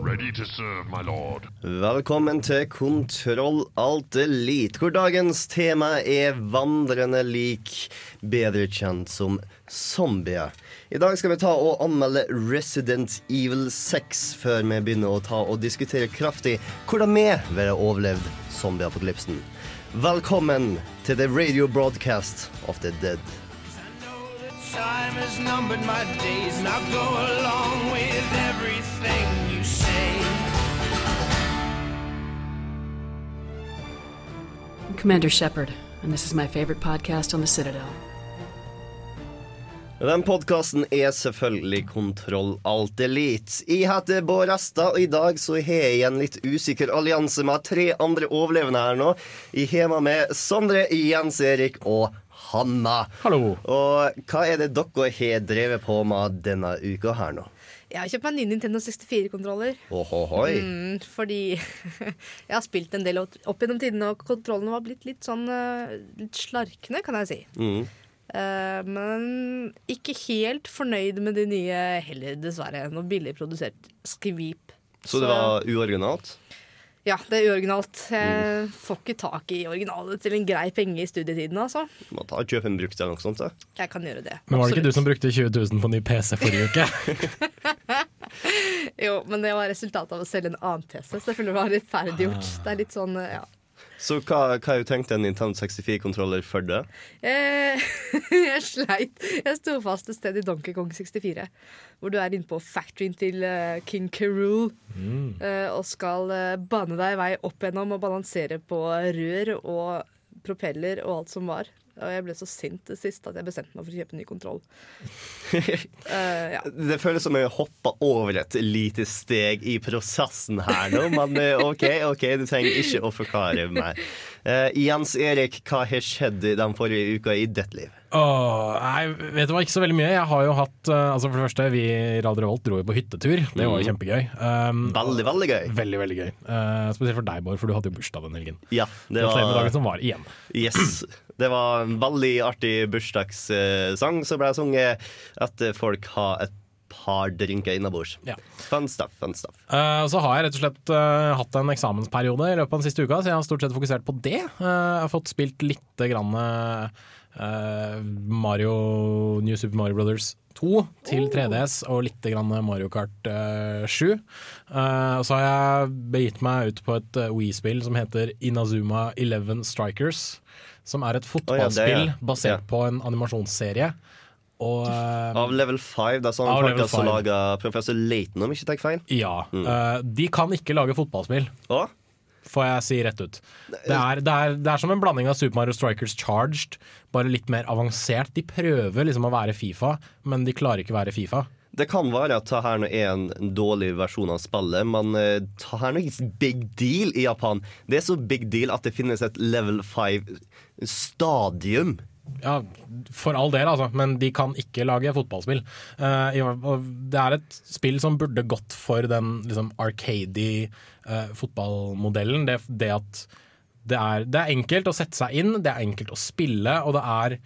Ready to serve, my lord. Velkommen til Kontroll alt elite, hvor dagens tema er vandrende lik, bedre kjent som zombier. I dag skal vi ta og anmelde Resident Evil 6 før vi begynner å ta og diskutere kraftig hvordan vi ville overlevd zombieapokalypsen. Velkommen til the radio broadcast of the dead. Time has numbered my days, and I'll go along with everything Commander Shepard, and this is my favorite podcast on the Citadel. Den podkasten er selvfølgelig Kontroll alt elite. Jeg heter Bård Resta, og i dag så har jeg en litt usikker allianse med tre andre overlevende her nå. Jeg har med meg Sondre, Jens Erik og Hanna. Hallo. Og hva er det dere har drevet på med denne uka her nå? Jeg har kjøpt meg en ny Nintendo 64-kontroller. Mm, fordi jeg har spilt en del opp gjennom tidene, og kontrollene var blitt litt sånn eh, litt slarkne, kan jeg si. Mm. Uh, men ikke helt fornøyd med de nye heller, dessverre. Noe billig produsert skvip. Så det var uoriginalt? Ja, det er uoriginalt. Jeg får ikke tak i originalet til en grei penge i studietiden, altså. Må ta og kjøpe en brukt eller noe sånt. Da. Jeg kan gjøre det. Men var det ikke du som brukte 20 000 på ny PC forrige uke? Jo, men det var resultatet av å selge en annen PC, så jeg føler det var rettferdiggjort. Ah. Det er litt sånn, ja. Så hva, hva har du tenkt en Nintendo 64-kontroller for det? Eh, jeg sleit. Jeg sto fast et sted i Donkey Kong 64, hvor du er inne på factoryen til eh, King Carol eh, og skal eh, bane deg vei opp gjennom og balansere på rør og propeller og alt som var. Og jeg ble så sint til sist at jeg bestemte meg for å kjøpe en ny kontroll. uh, ja. Det føles som jeg hoppa over et lite steg i prosessen her nå, men eh, OK, ok, du trenger ikke å forklare meg. Uh, Jens Erik, hva har skjedd i den forrige uka i ditt liv? Åh, nei, vet du hva, ikke så veldig mye. Jeg har jo hatt Altså For det første, vi i Radio Revolt dro jo på hyttetur. Det var jo kjempegøy. Um, Veldig, veldig gøy. Veldig, veldig gøy. Uh, spesielt for deg, Bård, for du hadde jo bursdag den helgen. Ja, det Gratulerer med dagen var, som var igjen. yes, det var en veldig artig bursdagssang som ble sunget etter folk har et par drinker innabords. Ja. Fun stuff, fun stuff. Uh, så har jeg rett og slett uh, hatt en eksamensperiode i løpet av den siste uka, så jeg har stort sett fokusert på det. Uh, jeg har fått spilt lite grann eh, Mario New Super Mario Brothers 2 til 3DS og litt grann Mario Kart eh, 7. Eh, så har jeg begitt meg ut på et Wii-spill som heter Inazuma Eleven Strikers. Som er et fotballspill ja. basert Ja. på en animasjonsserie. Og uh, Av Level 5, det er sånn folk som 5. laga Professor Laton, om ikke tar feil. ja. eh, de kan ikke lage fotballspill. Oh? får jeg si rett ut. Det er, det, er, det er som en blanding av Super Mario Strikers Charged, bare litt mer avansert. De prøver liksom å være Fifa, men de klarer ikke å være Fifa. Det kan være at her er en dårlig versjon av spillet, men uh, det her er ikke big deal i Japan. Det er så big deal at det finnes et level 5-stadium. Ja, For all del, altså, men de kan ikke lage fotballspill. Eh, det er et spill som burde gått for den liksom, arcady eh, fotballmodellen. Det, det at det er, det er enkelt å sette seg inn, det er enkelt å spille, og det er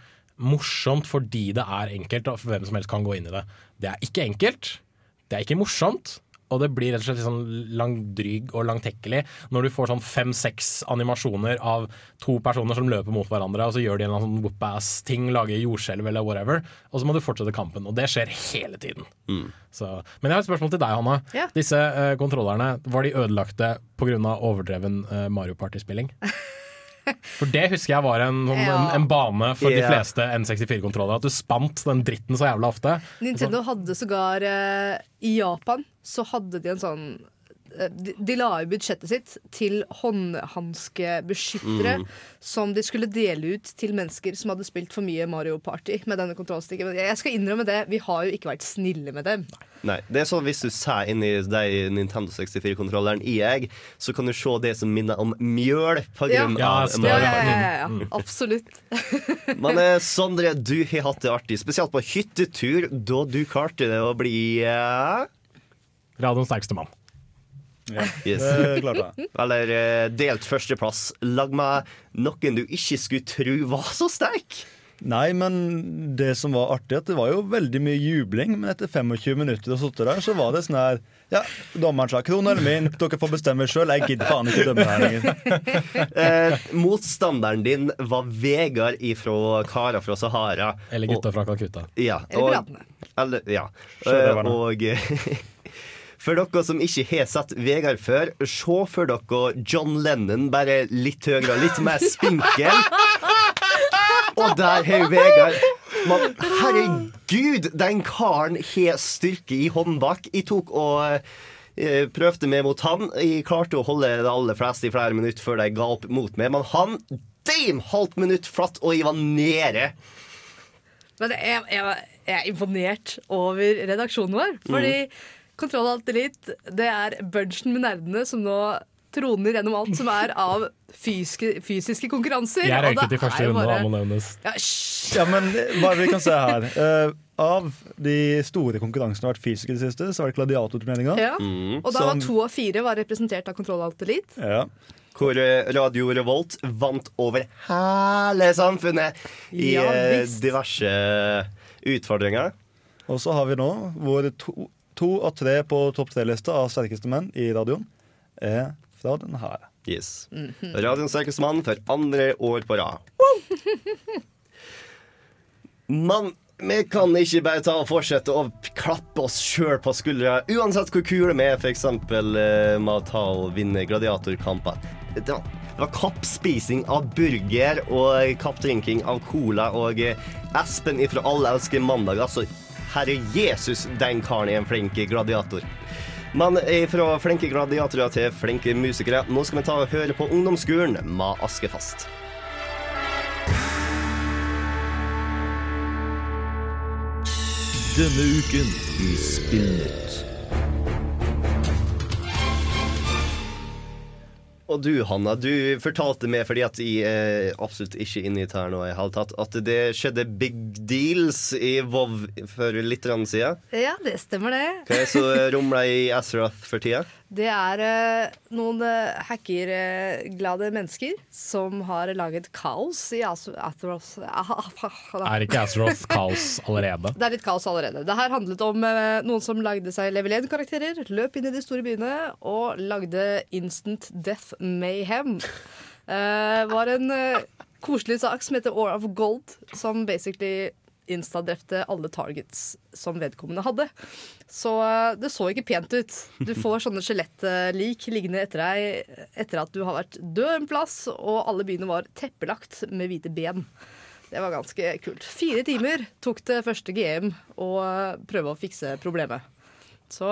morsomt fordi det er enkelt, og hvem som helst kan gå inn i det. Det er ikke enkelt, det er ikke morsomt, og det blir rett og slett litt sånn langdryg og langtekkelig når du får sånn fem-seks animasjoner av to personer som løper mot hverandre, og så gjør de en sånn whoop-ass-ting, lager jordskjelv eller whatever, og så må du fortsette kampen. Og det skjer hele tiden. Så, men jeg har et spørsmål til deg, Hanna. Ja. Disse uh, kontrollerne, var de ødelagte pga. overdreven uh, Mario Party-spilling? For det husker jeg var en, en, en bane for de fleste N64-kontroller. At du spant den dritten så jævla ofte. Nintendo hadde sågar eh, I Japan så hadde de en sånn de, de la jo budsjettet sitt til håndhanskebeskyttere Mm. som de skulle dele ut til mennesker som hadde spilt for mye Mario Party med denne kontrollstikken. Men Jeg skal innrømme det, vi har jo ikke vært snille med dem. Nei, det er sånn Hvis du ser inn i de Nintendo 64-kontrolleren i egg, så kan du se det som minner om mjøl. På grunn Ja, av. Ja, ja, ja, ja, ja. absolutt. Men eh, Sondre, du har hatt det artig, spesielt på hyttetur, da du klarte det å bli eh, Radioens sterkeste mann. Yes. Det klarte jeg. Eller eh, delt førsteplass. Lag meg noen du ikke skulle tro var så sterk. Nei, men det som var artig, at det var jo veldig mye jubling. Men etter 25 minutter å sitte der, så var det sånn her Ja, dommeren sa kronen eller min, dere får bestemme sjøl. Jeg gidder faen ikke dømme her lenger. Eh, motstanderen din var Vegard fra Kara fra Sahara. Eller gutta fra Calcutta. Ja, Eller piratene. ja. Eh, og for dere som ikke har sett Vegard før, se for dere John Lennon bare litt høyere og litt mer spinkel. Og der har Vegard man, herregud, den karen har styrke i håndbak. Jeg tok og eh, prøvde meg mot han. Jeg klarte å holde det aller fleste i flere minutter før de ga opp mot meg. Men han damn, halvt minutt flatt, og jeg var nede. Men jeg, jeg, jeg er imponert over redaksjonen vår. Fordi Kontroll Alt Elite det er bunchen med nerdene som nå troner gjennom alt som er av fysiske, fysiske konkurranser. Jeg og det røyket i første er runde, bare- må nevnes. Ja! Ja, men hva er vi kan se her? Uh, av de store konkurransene som har vært fysiske i det siste, så var det gladiatorturneringa. Ja. Mm. Og da var Som- to av fire var representert av Kontroll Alt Elite. Ja. Hvor eh, Radio Revolt vant over hele samfunnet i Ja, eh, diverse utfordringer. Og så har vi nå våre to, to og tre på topp tre-lista av sterkeste menn i radioen er fra den her. Yes. Mhm. Radioens sterkeste mann for andre år på rad. Mann, vi kan ikke bare ta og fortsette å klappe oss sjøl på skuldra, uansett hvor kule vi er, f.eks. Uh, med å ta og vinne gladiatorkamper. Det var, det var kappspising av burger og kappdrinking av cola og eh, Espen ifra Alle elsker mandag. Altså, herre Jesus, den karen er en flink gladiator. Men fra flinke gladiatorer til flinke musikere, nå skal vi ta og høre på Ungdomsskolen med Askefast. Denne uken i Spillnytt. Og du, Hanna, du fortalte meg, fordi at jeg er absolutt ikke inne i nå i hele tatt, at det skjedde big deals i WoW for litt siden. Ja, det stemmer det. Hva er det som rumler i Azeroth for tida? Det er eh, noen eh, hackerglade mennesker som har laget kaos i As- Athros Er ikke Azeroth kaos allerede? Det er litt kaos allerede. Det her handlet om eh, noen som lagde seg level 1-karakterer, løp inn i de store byene og lagde instant death mayhem. Det var en eh, koselig sak som heter War of Gold, som basically instadrepte alle targets som vedkommende hadde. Så eh, det så ikke pent ut. Du får sånne skjelettlik liggende etter deg etter at du har vært død en plass, og alle byene var teppelagt med hvite ben. Det var ganske kult. Fire timer tok det første GM å prøve å fikse problemet. Så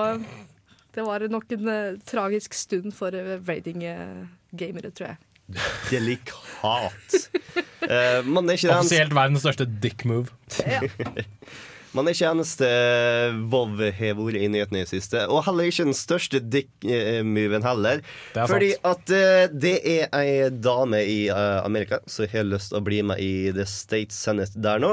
det var nok en eh, tragisk stund for rating-gamere, tror jeg. Delikat. Uh, er Offisielt verdens største dick move. Ja. Man er ikke eneste Vov har vært i nyhetene i det siste. Og heller ikke den største dick-moven heller. Er Fordi sant. at uh, det er ei dame i uh, Amerika som har lyst til å bli med i The State Senate der nå.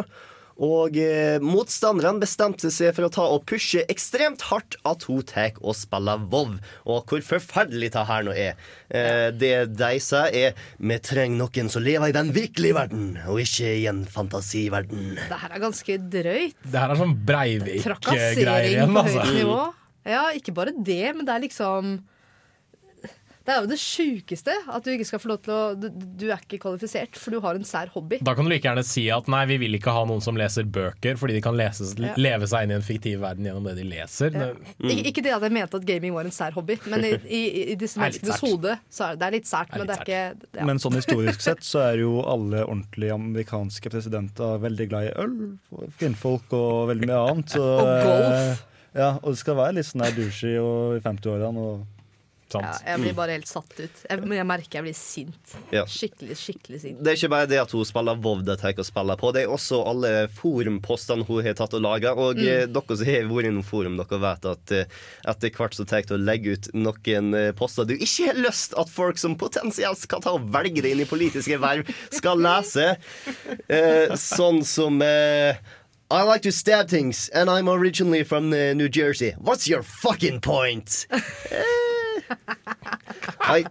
Og eh, motstanderne bestemte seg for å ta og pushe ekstremt hardt at hun tar og spiller Vov. Og hvor forferdelig det her nå er. Eh, det de sa, er vi trenger noen som lever i den virkelige verden, og ikke i en fantasiverden. Det her er ganske drøyt. Det her er sånn Breivik-greier Trakassering igjen, på høyt altså. nivå. Ja, ikke bare det, men det er liksom Det er jo det sjukeste at du ikke skal få lov til å du, du er ikke kvalifisert, for du har en sær hobby. Da kan du like gjerne si at nei, vi vil ikke ha noen som leser bøker, fordi de kan leses, Ja. leve seg inn i en fiktiv verden gjennom det de leser. Ja. Det- Ik ikke det at jeg mente at gaming var en sær hobby, men i, i, i disse menneskenes hode så er det, det er litt sært. Er Men det er ikke ja. Men sånn historisk sett så er jo alle ordentlige amerikanske presidenter veldig glad i øl, kvinnfolk og veldig mye annet. Så, Og golf. eh, Ja, og det skal være litt sånn der douchey i 50-årene. og? Ja, jeg blir bare helt satt ut. Jeg, men jeg merker jeg blir sint. Ja. Skikkelig, skikkelig sint. Det er ikke bare det at hun spiller WoW det tar å spille på, det er også alle forumpostene hun har tatt og laga. Og Mm. eh, dere som har vært innom forum, dere vet at eh, etter hvert så tar til å legge ut noen eh, poster du ikke har lyst at folk som potensielt skal ta og velge deg inn i politiske verv, skal lese. Eh, sånn som eh, I like to stab things, and I'm originally from New Jersey. What's your fucking point? Eh,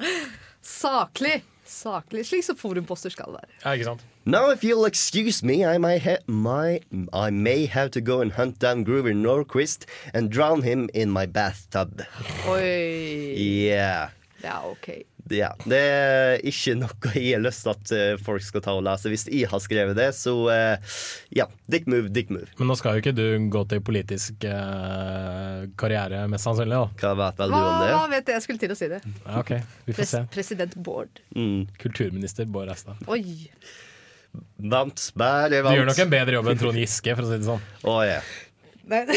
Saklig! Saklig, Slik som forumposter skal være. Ja, ikke sant? Now, if you'll excuse me, I may, ha my, I may have to go and hunt down Groover Norquist and drown him in my bathtub. Oi. Yeah. Ja, OK. Ja, Det er ikke noe jeg har lyst til at eh, folk skal ta og lese. Hvis jeg har skrevet det, så eh, ja. Dick move, dick move. Men nå skal jo ikke du gå til politisk eh, karriere, mest sannsynlig. da Hva vet vel du om om hva det? vet jeg? Jeg skulle til å si det. Ja, ok, vi får Pres se. president Bård. Mm. Kulturminister Bård Restad. Oi. Vant, bare Du gjør nok en bedre jobb enn Trond Giske, for å si det sånn. oh, ja. Nei.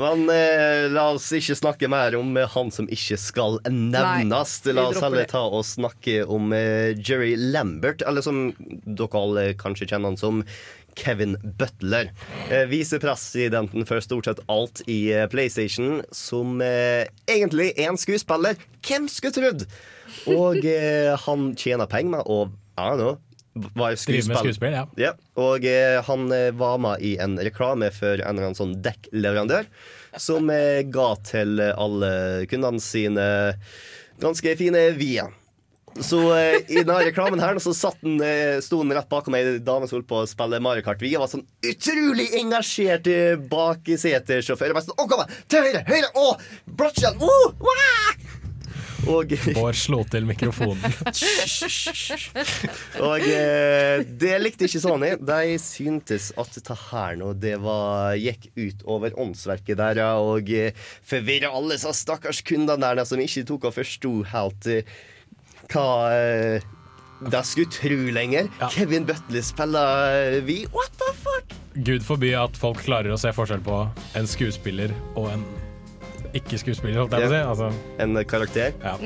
Men eh, la oss ikke snakke mer om eh, han som ikke skal nevnes. Nei, la oss heller ta og snakke om eh, Jerry Lambert, eller som dere alle kanskje kjenner han som Kevin Butler. Eh, Visepresidenten for stort sett alt i eh, PlayStation, som eh, egentlig er en skuespiller. Hvem skulle trodd? Og han tjener penger med å I don't know, være skuespill. skuespill, ja. ja, og eh, han eh, var med i en reklame for en eller annen sånn dekkleverandør, som eh, ga til alle kundene sine ganske fine vier. Så eh, i denne reklamen her så satt den, eh, sto den rett bakom ei dame som holdt på å spille Mario Kart Vi var sånn utrolig engasjert bare sånn, Å, kom igjen! Til høyre! Høyre! Å! Bratsjen! Oh, wah! Og Bård slo til mikrofonen. Og eh, det likte ikke Sony. De syntes at det her nå Det var, gikk ut over åndsverket der, og eh, forvirra alle disse stakkars kundene der som ikke tok og forsto helt eh, hva de skulle tro lenger. Kevin Butler spiller vi. What the fuck? Gud forby at folk klarer å se forskjell på en skuespiller og en ikke-skuespiller, holdt jeg på å si. Altså, En karakter? ja.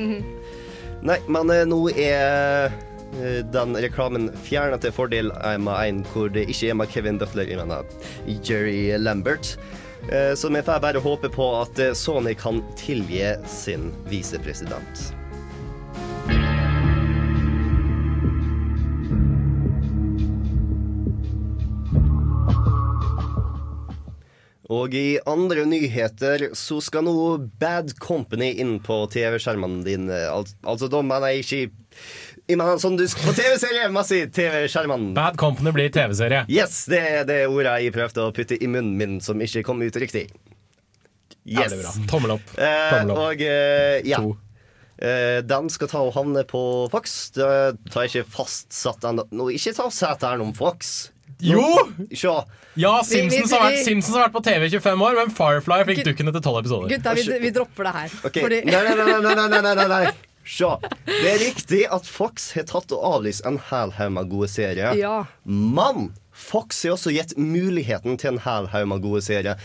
Nei, men eh, nå er eh, den reklamen fjerna til fordel med en hvor det ikke er med Kevin Butler, jeg mener Jerry Lambert. Eh, Så vi får bare håpe på at eh, Sony kan tilgi sin visepresident. Og i andre nyheter så skal nå Bad Company inn på TV-skjermene dine. Al altså, da mener jeg ikke Jeg mener sånn du skal på TV-serie, masse TV-skjermene. Bad Company blir TV-serie. Yes, det er det ordet jeg prøvde å putte i munnen min, som ikke kom ut riktig. Yes. Tommel opp. Eh, Tommel opp. og eh, ja. To. Eh, den skal ta og havne på Fox. Det tar ikke fastsatt ennå. Nå, Ikke ta og sett her om Fox. Jo! Sjå. Ja, Simpsons, har vært, Simpsons, har vært, på TV i 25 år, men Firefly fikk dukken etter 12 episoder. Gutta, vi, dropper det her. Okay. Fordi... Nei, nei, nei, nei, nei, nei, nei. Sjå. Det er riktig at Fox har tatt og avlyst en hel med gode serier. Ja. Men Fox har også gitt muligheten til en hel med gode serier.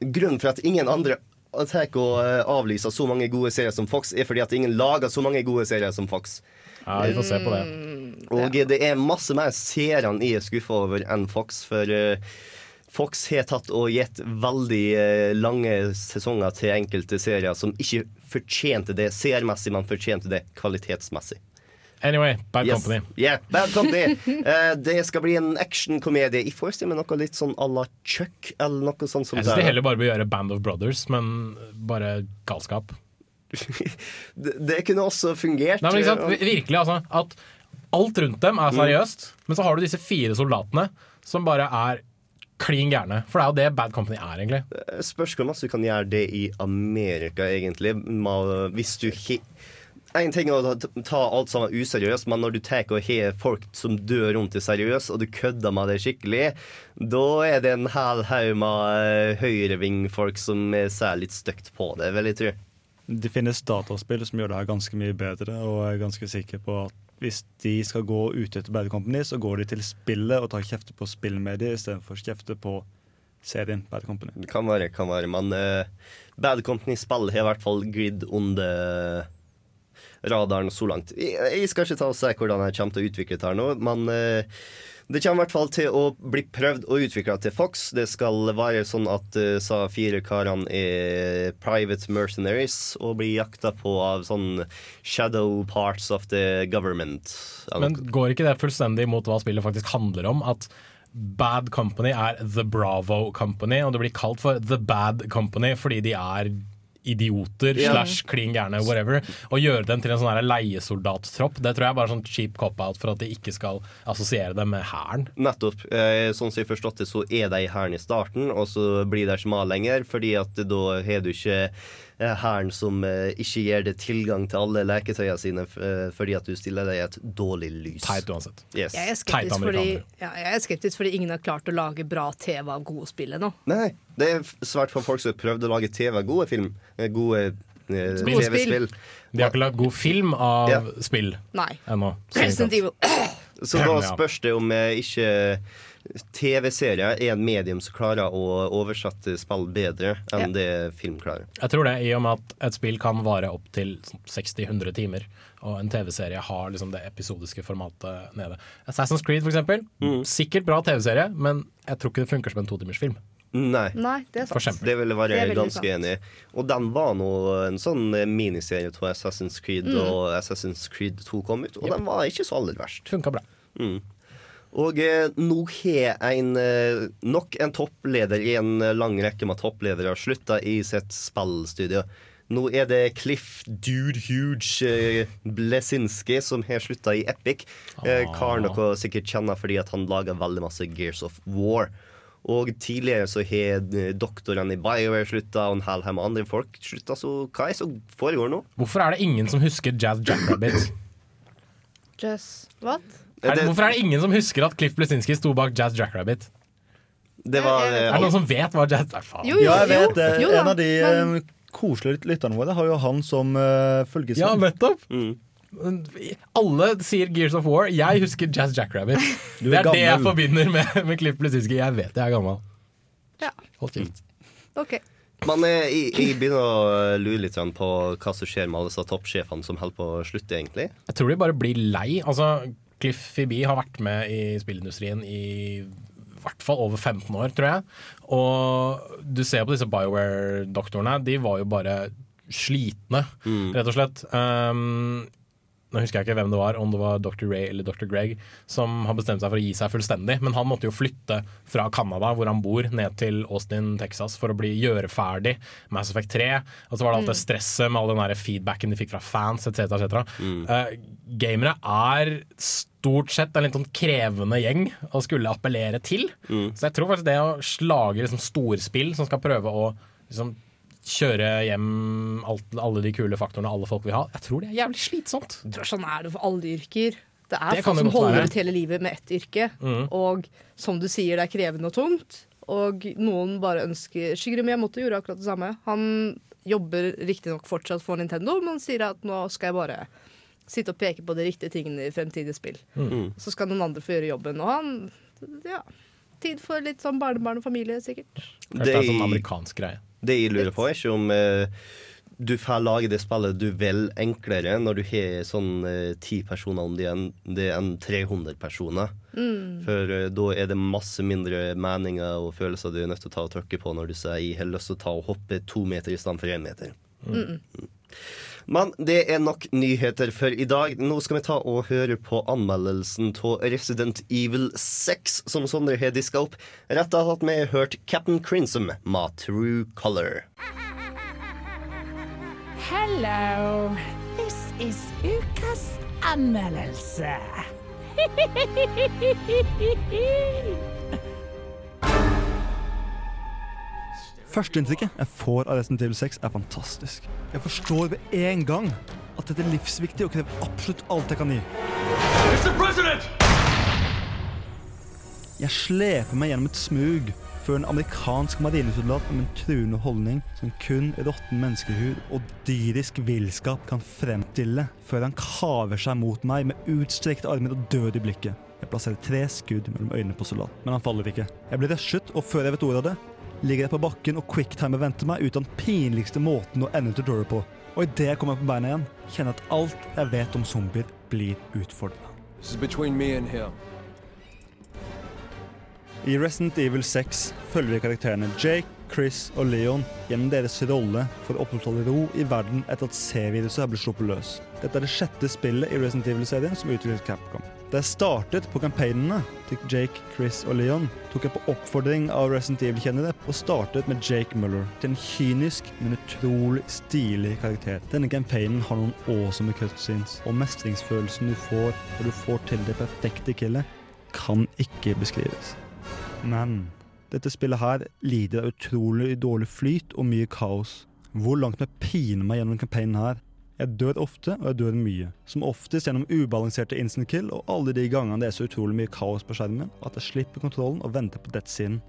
Grunnen for at ingen andre tar å avlyser avlyse så mange gode serier som Fox, er fordi at ingen lager så mange gode serier som Fox. Ja, vi får se på det. Og det er masse mer seerne jeg er skuffa over enn Fox, for eh, Fox har tatt og gitt veldig eh, lange sesonger til enkelte serier som ikke fortjente det seermessig, men fortjente det kvalitetsmessig. Anyway, Bad Yes. Company. Yeah, Bad Company. uh, det skal bli en actionkomedie. Jeg forestiller meg noe litt sånn à la Chuck, eller noe sånt som Jeg syns de det. heller bare bør gjøre Band of Brothers, men bare galskap. det. Det kunne også fungert. Nei, men ikke sant? eh, Virkelig, altså. At alt rundt dem er seriøst, men så har du disse fire soldatene som bare er klin gærne. For det er jo det Bad Company er, egentlig. Eh, Spørs hvor masse du kan gjøre det i Amerika, egentlig. Hvis du he en ting er å ta, alt sammen useriøst, men når du tar og har folk som dør rundt det seriøst, og du kødder med det skikkelig, da er det en hel haug med eh, høyrevingfolk som ser litt stygt på det, vil jeg tro. Det finnes dataspill som gjør det her ganske mye bedre, og jeg er ganske sikker på at hvis de skal gå ute etter Bad Company, så går de til spillet og tar kjefte på spillmediet istedenfor kjefte på serien Bad Company. Det kan være, kan være. Men uh, Bad Company-spill har i hvert fall glidd under radaren så langt. Jeg, skal ikke ta og si hvordan jeg kommer til å utvikle det her nå, men eh, det kommer i hvert fall til å bli prøvd og utvikla til Fox. Det skal være sånn at uh, sa fire karene er private mercenaries og blir jakta på av sånn shadow parts of the government. Men går ikke det fullstendig mot hva spillet faktisk handler om? At Bad Company er The Bravo Company, og det blir kalt for The Bad Company fordi de er idioter yeah. slash klin gærne, whatever. og gjøre dem til en sånn leiesoldattropp, det tror jeg er bare sånn cheap cop-out for at de ikke skal assosiere dem med hæren. Nettopp. Eh, sånn som jeg forstått det, så er de hæren i starten, og så blir de ikke med lenger, fordi at da har du ikke hæren som eh, ikke gir deg tilgang til alle leketøyene sine eh, fordi at du stiller deg i et dårlig lys. Teit uansett. Yes. Jeg er, skeptisk fordi, ja, jeg er skeptisk fordi ingen har klart å lage bra TV av gode spill ennå. Nei, det er svært få folk som har prøvd å lage TV, av gode film, eh, gode eh, TV-spill. De har ikke lagd god film av Ja. spill ennå. Resident Evil. Så da spørs det om jeg ikke TV-serier er en medium som klarer å oversette spill bedre enn det film klarer. Jeg tror det, i og med at et spill kan vare opp til 60-100 timer, og en TV-serie har liksom det episodiske formatet nede. Assassin's Creed, for eksempel. Mm. Sikkert bra TV-serie, men jeg tror ikke det funker som en totimersfilm. Nei. Nei, det er sant. Det vil jeg være Det er ganske sant. enig i. Og den var nå en sånn eh, miniserie av Assassin's Creed, Mm. og Assassin's Creed 2 kom ut, og den var ikke så aller verst. Funka bra. Mm. Og eh, nå har en eh, nok en toppleder i en lang rekke med toppledere slutta i sitt spillstudio. Nå er det Cliff Dude Huge eh, Blesinski som har slutta i Epic. Eh, Ah. Karen dere sikkert kjenner fordi at han lager veldig masse Gears of War. Og tidligere så har doktorene i BioWare slutta, og en hel haug med andre folk slutta, så hva er det som foregår nå? Hvorfor er det ingen som husker Jazz Jackrabbit? Jazz what? Er det, hvorfor er det ingen som husker at Cliff Blesinski sto bak Jazz Jackrabbit? Det var Er det noen som vet hva Jazz er? Faen. Jo, jo, Ja, jeg vet det. jo en av de men- eh, koselige lytterne våre har jo han som uh, følgesvenn. Ja, nettopp. Mm. Alle sier Gears of War. Jeg husker Jazz Jackrabbit. Er Det er gammel. det jeg forbinder med, med Cliff Blesinski. Jeg vet jeg er gammel. Ja. Hold kjeft. OK. Men eh, jeg, jeg begynner å eh, lure litt på hva som skjer med alle disse toppsjefene som holder på å slutte, egentlig. Jeg tror de bare blir lei. Altså, Cliff B har vært med i spillindustrien i hvert fall over 15 år, tror jeg. Og du ser på disse Bioware-doktorene, de var jo bare slitne, rett og slett. Um, nå husker jeg ikke hvem det var, om det var Dr. Ray eller Dr. Greg, som har bestemt seg for å gi seg fullstendig. Men han måtte jo flytte fra Canada, hvor han bor, ned til Austin, Texas, for å bli gjøre ferdig Mass Effect 3. Og så var det alt det stresset med all den der feedbacken de fikk fra fans, etc. etc. uh, gamere er stort sett en litt sånn krevende gjeng å skulle appellere til. Så jeg tror faktisk det å slage liksom storspill som skal prøve å liksom kjøre hjem alt, alle de kule faktorene alle folk vil ha, jeg tror det er jævlig slitsomt. Jeg tror Sånn er det for alle yrker. Det er Det folk det som holder ut hele livet med ett yrke. Mm. Og som du sier, det er krevende og tungt. Og noen bare ønsker Sigrun, jeg måtte gjorde akkurat det samme. Han jobber riktignok fortsatt for Nintendo, men sier at nå skal jeg bare sitte og peke på de riktige tingene i fremtidige spill. Mm. Så skal noen andre få gjøre jobben. Og han Ja. Tid for litt sånn barnebarn og familie, sikkert. Det er sånn amerikansk greie. Det jeg lurer på, er ikke om eh, du får lage det spillet du vil enklere når du har sånn eh, ti personer om det enn det enn 300 personer. Mm. For eh, da er det masse mindre meninger og følelser du er nødt til å ta og trykke på når du sier jeg har lyst til å ta og hoppe to meter i stedet for én meter. Mm. Men det er nok nyheter for i dag. Nå skal vi ta og høre på anmeldelsen av Resident Evil 6, som Sondre har diska opp. Rett av at vi har hørt Captain Crimson med True Color. Hello. This is ukas anmeldelse. Førsteinntrykket jeg får av Resident Evil 6, er fantastisk. Jeg forstår med en gang at dette er livsviktig og krever absolutt alt jeg kan gi. Jeg sleper meg gjennom et smug før en amerikansk marinesoldat med en truende holdning som kun råtten menneskehud og dyrisk villskap kan fremstille, før han kaver seg mot meg med utstrekte armer og død i blikket. Jeg plasserer tre skudd mellom øynene på soldaten, men han faller ikke. Jeg blir rushet, og før jeg vet ordet av det, ligger jeg på bakken og quicktimer venter meg ut av den pinligste måten å ende tutorial på. Og idet jeg kommer på beina igjen, kjenner jeg at alt jeg vet om zombier, blir utfordra. I Resident Evil 6 følger vi karakterene Jake, Chris og Leon gjennom deres rolle for å opprettholde ro i verden etter at C-viruset har blitt sluppet løs. Dette er det sjette spillet i Resident Evil-serien som utviklet Capcom. Da jeg startet på campaignene til Jake, Chris og Leon, tok jeg på oppfordring av Resident Evil-kjennere og startet med Jake Muller, til en kynisk, men utrolig stilig karakter. Denne campaignen har noen awesome cutscenes, og mestringsfølelsen du får når du får til det perfekte killet, kan ikke beskrives. Men dette spillet her lider av utrolig dårlig flyt og mye kaos. Hvor langt det piner meg gjennom campaignen her. Jeg dør ofte, og jeg dør mye. Som oftest gjennom ubalanserte instant kill og alle de gangene det er så utrolig mye kaos på skjermen at jeg slipper kontrollen og venter på death-siden.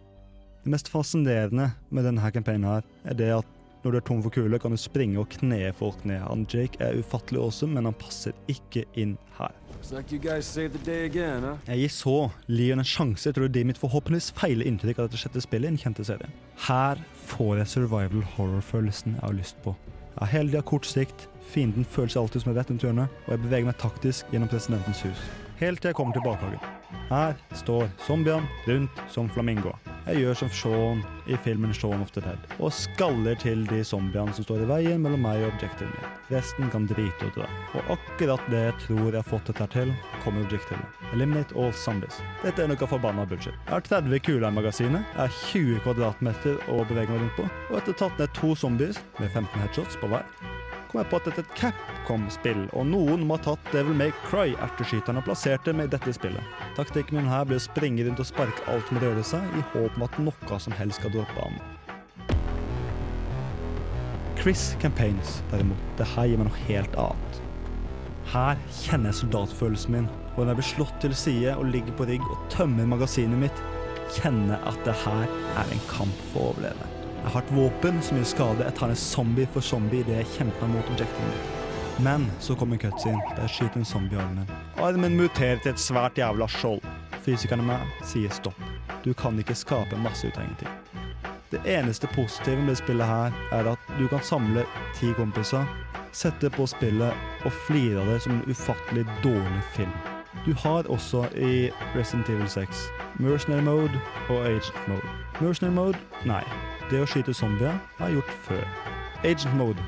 Det mest fascinerende med denne campaignen her, er det at når du er tom for kuler, kan du springe og kne folk ned. Han Jake er ufattelig awesome, men han passer ikke inn her. Like again, huh? Jeg gir så Leon en sjanse til å gi mitt forhåpentligvis feile inntrykk av dette sjette spillet i den kjente serien. Her får jeg survival horror-følelsen jeg har lyst på. Jeg har hele tida kort sikt, fienden føler seg alltid som et rett rundt hjørnet, og jeg beveger meg taktisk gjennom presidentens hus. Helt til jeg kommer til bakhagen. Her står zombiene rundt som flamingoer. Jeg gjør som Shaun i filmen Shaun of the Dead, og skaller til de zombiene som står i veien mellom meg og objektivet mitt. Resten kan drite og dra. Og akkurat det jeg tror jeg har fått dette til, kommer objektivet. Eliminate all zombies. Dette er noe forbanna bullshit. Jeg har 30 kuler i magasinet, jeg har 20 kvadratmeter å bevege meg rundt på, og etter tatt ned to zombier med 15 headshots på hver, kom jeg på at et Capcom-spill, og noen må ha tatt Devil May Cry-erteskyteren og plassert det med dette spillet. Taktikken min her blir å springe rundt og sparke alt som rører seg, i håp om at noe som helst skal droppe av. Chris Campaigns, derimot, det her gir meg noe helt annet. Her kjenner jeg soldatfølelsen min, og når jeg blir slått til side og ligger på rygg og tømmer magasinet mitt, kjenner at det her er en kamp for å overleve. Jeg et våpen som gjør skade. Jeg tar en zombie for zombie idet jeg kjemper meg mot objektivet mitt. Men så kommer cutscene der jeg skyter en zombie i armen. Armen muterer til et svært jævla skjold. Fysikerne meg sier stopp. Du kan ikke skape masse ut av ingenting. Det eneste positive med spillet her er at du kan samle ti kompiser, sette på spillet og flire av det som en ufattelig dårlig film. Du har også i Resident Evil 6 Mercenary Mode og Agent Mode. Mercenary Mode? Nei. Det å skyte zombier har jeg gjort før. Agent Mode.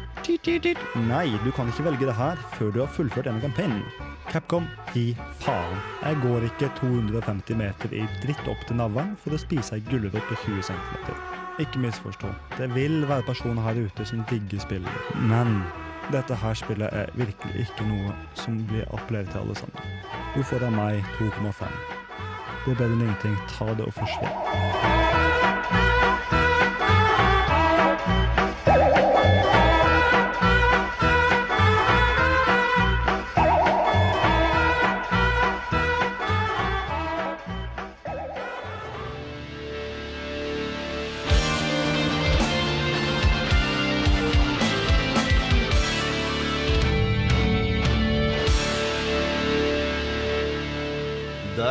Nei, du kan ikke velge det her før du har fullført denne kampanjen. Capcom, gi faen. Jeg går ikke 250 meter i dritt opp til navlen for å spise ei gulrot på 20 cm. Ikke misforstå. Det vil være personer her ute som digger spillet, men dette her spillet er virkelig ikke noe som blir appellert til alle sammen. Du får av meg 2,5. Det er bedre enn ingenting. Ta det og forsvinn.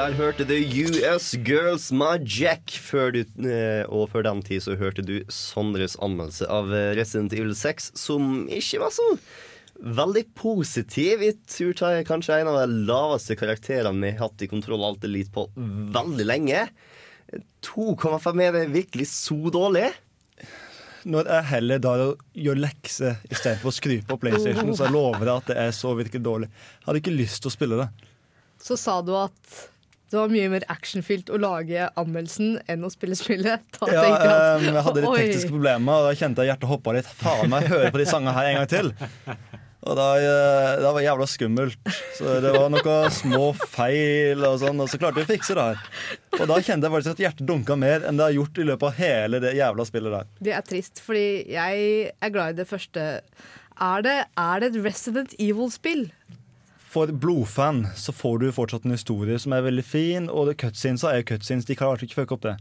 Der hørte du US Girls My Jack. Før du, eh, og før den tid så hørte du Sondres anmeldelse av eh, Resident Evil 6, som ikke var så veldig positiv. Jeg tror det er kanskje en av de laveste karakterene vi har hatt i Kontroll Alt Elite på veldig lenge. 2,5 er det virkelig så dårlig? Når jeg heller da gjør lekser istedenfor å skru på PlayStation, så jeg lover jeg at det er så virkelig dårlig. Jeg hadde ikke lyst til å spille det. Så sa du at det var mye mer actionfylt å lage anmeldelsen enn å spille spillet. Da Ja, jeg at, jeg hadde litt tekniske problemer, og da kjente jeg hjertet hoppa litt. Faen meg, jeg på de sangene her en gang til. Og da, eh, da var det jævla skummelt. Så det var noen små feil og sånn, og så klarte vi å fikse det her. Og da kjente jeg faktisk at hjertet dunka mer enn det har gjort i løpet av hele det jævla spillet der. Det er trist, fordi jeg er glad i det første. Er det, er det et Resident Evil-spill? For blodfan så får du fortsatt en historie som er veldig fin, og det cutscenes er cutscenes. De klarte ikke å fucke opp det.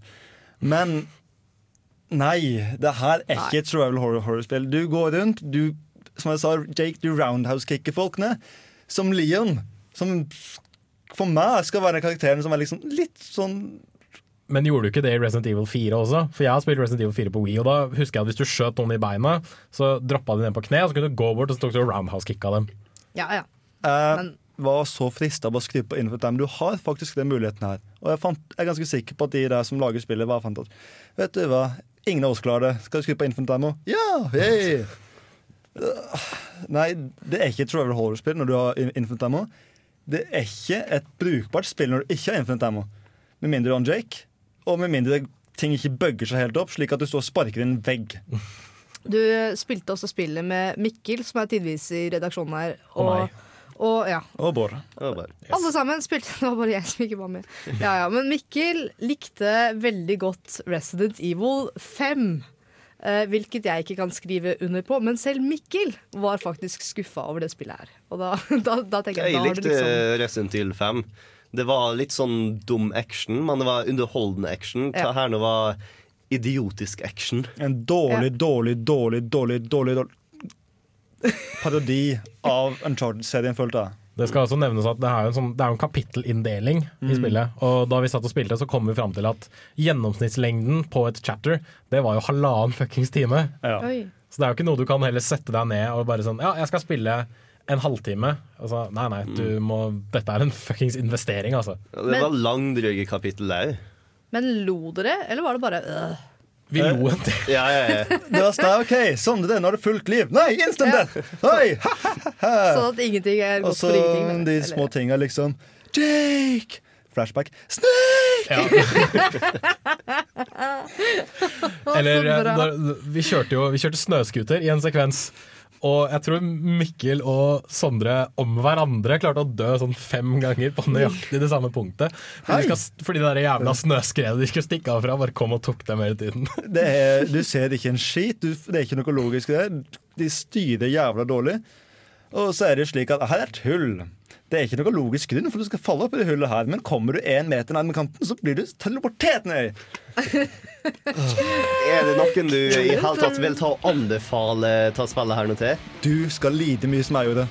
Men nei, det her er ikke et survival horror- horror-spill. Du går rundt, du som jeg sa, Jake, du roundhouse-kicker folkene. Som Leon, som for meg skal være den karakteren som er liksom litt sånn Men gjorde du ikke det i Resident Evil 4 også? For jeg har spilt Resident Evil 4 på Wii, og da husker jeg at hvis du skjøt noen i beina, så droppa de ned på kne, og så kunne du gå bort og så tok du roundhouse-kicka dem. Ja, ja. Jeg var så frista av å skrive på Time. Du har faktisk den muligheten her. Og jeg, fant, jeg er ganske sikker på at de der som lager spillet, var fant at Vet du hva, ingen av oss klarer det. Skal du skrive på òg? Ja! Hey! Nei, det er ikke et Travel Horror-spill når du har In- Infinite Ammo. Det er ikke et brukbart spill når du ikke har Infinite Ammo. Med mindre du har en Jake, og med mindre ting ikke bugger seg helt opp, slik at du står og sparker i en vegg. Du spilte også spillet med Mikkel, som er tidvis i redaksjonen her. Og meg. Og ja, Og Bård. Alle sammen spilte Det var bare jeg som ikke var med. Ja, ja, Men Mikkel likte veldig godt Resident Evil 5. eh, hvilket jeg ikke kan skrive under på. Men selv Mikkel var faktisk skuffa over det spillet her. Og da, da, da tenker jeg, Jeg da likte liksom Resident Evil 5. Det var litt sånn dum action, men det var underholdende action. Ja. Det her nå var idiotisk action. En dårlig, dårlig, dårlig, dårlig, dårlig, dårlig parodi av Uncharted-serien, følte jeg. Det skal også nevnes at det er jo en, sånn, er en kapittelinndeling i Mm. spillet. Og da vi satt og spilte, så kom vi fram til at gjennomsnittslengden på et chapter, det var jo halvannen fuckings time. Ja. Så det er jo ikke noe du kan heller sette deg ned og bare sånn Ja, jeg skal spille en halvtime. Altså, nei, nei, du må Dette er en fuckings investering, altså. Ja, det var var langdrøye kapittel òg. Men lo dere, eller var det bare øh? Vi lo en del. Ja, ja, ja. Det var sånn, OK, sånn det er, nå har du fullt liv. Nei, instant death! Sånn at ingenting er godt så for ingenting. men- de små tinga, liksom. Jake! Flashback. Snake! Eller så eh, da, vi kjørte jo Vi kjørte snøscooter i en sekvens. Og jeg tror Mikkel og Sondre om hverandre klarte å dø sånn fem ganger på nøyaktig det samme punktet. Fordi, de skal, fordi det der jævla snøskredet de skulle stikke av fra, bare kom og tok dem hele tiden. Det er, du ser ikke en skit. Du, det er ikke noe logisk det. De styrer jævla dårlig. Og så er det slik at her er et hull. Det er ikke noe logisk grunn for du skal falle opp i det hullet her, men kommer du én meter nærmere kanten, så blir du teleportert ned. Er det noen du i hele tatt vil ta og anbefale ta spillet her nå til? Du skal lide mye som jeg gjorde.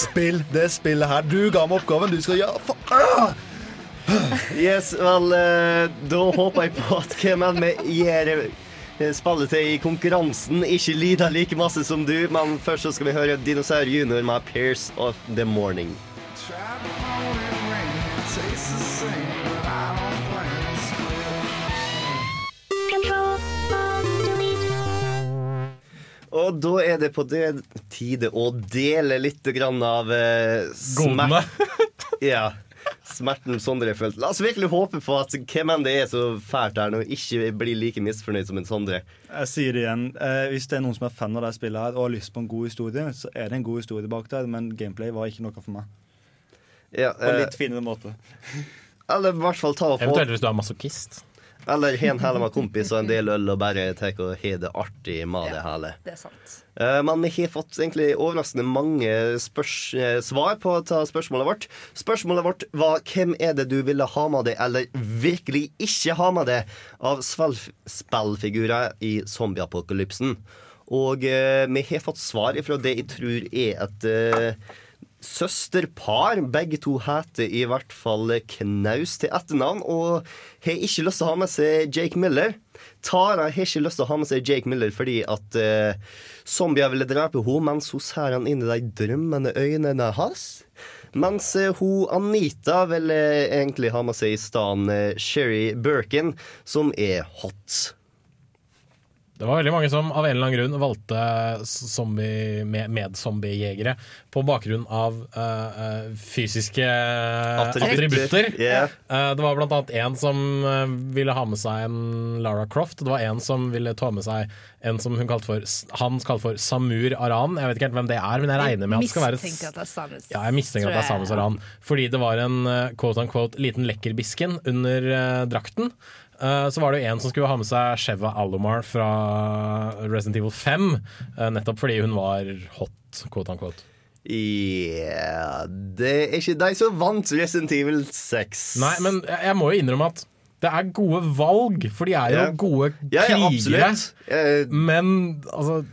Spill det spillet her. Du ga meg oppgaven. Du skal gjøre for... ah! Yes, vel, eh, da håper jeg på at hvem enn vi gir eh, spillet til i konkurransen, ikke lider like masse som du. Men først så skal vi høre Dinosaur Junior med Pierce of the Morning. Og da er det på det tide å dele litt grann av eh, smert. ja. Smerten Sondre følte. La oss virkelig håpe på at hvem enn det er så fælt her nå, ikke blir like misfornøyd som en Sondre. Jeg sier det igjen. Eh, hvis det er noen som er fan av det spillet her og har lyst på en god historie, så er det en god historie bak der, men gameplay var ikke noe for meg. Ja, På en eh, litt finere måte. eller i hvert fall ta og få Eventuelt hvis du er masochist. Eller ha en hel med kompis og en del øl og bare tar og ha det artig med det hele. Det er sant. Eh, Men vi har fått egentlig overraskende mange spørs eh, svar på å ta spørsmålet vårt. Spørsmålet vårt var hvem er det du ville ha med deg, eller virkelig ikke ha med deg, av spillfigurer i zombieapokalypsen. Og eh, vi har fått svar fra det jeg tror er et eh, søsterpar. Begge to heter i hvert fall Knaus til etternavn, og har ikke lyst til å ha med seg Jake Miller. Tara har ikke lyst til å ha med seg Jake Miller fordi at eh, zombier ville drepe henne, mens hun ser han inn i de drømmende øynene hans. Mens eh, hun Anita vil eh, egentlig ha med seg i stedet eh, Sherry Birkin, som er hot. Det var veldig mange som av en eller annen grunn valgte zombie, med, med-zombiejegere på bakgrunn av eh, eh, fysiske attributter. Yeah. Uh, det var blant annet en som eh, ville ha med seg en Lara Croft. Det var en som ville ta med seg en som hun kalte for, han kalte for Samur Aran. Jeg vet ikke helt hvem det er, men jeg regner med at det skal være at det er Samus. ja, jeg mistenker at det er Samus Aran. Fordi det var en eh, quote unquote liten lekkerbisken under uh, drakten. Eh, så var det jo en som skulle ha med seg Sheva Alomar fra Resident Evil 5. eh, nettopp fordi hun var hot, quote unquote. Ja Det er ikke de som vant Resident Evil 6. Nei, men jeg må jo innrømme at det er gode valg, for de er jo Ja. gode Ja, ja, krigere. absolutt. Eh, Men altså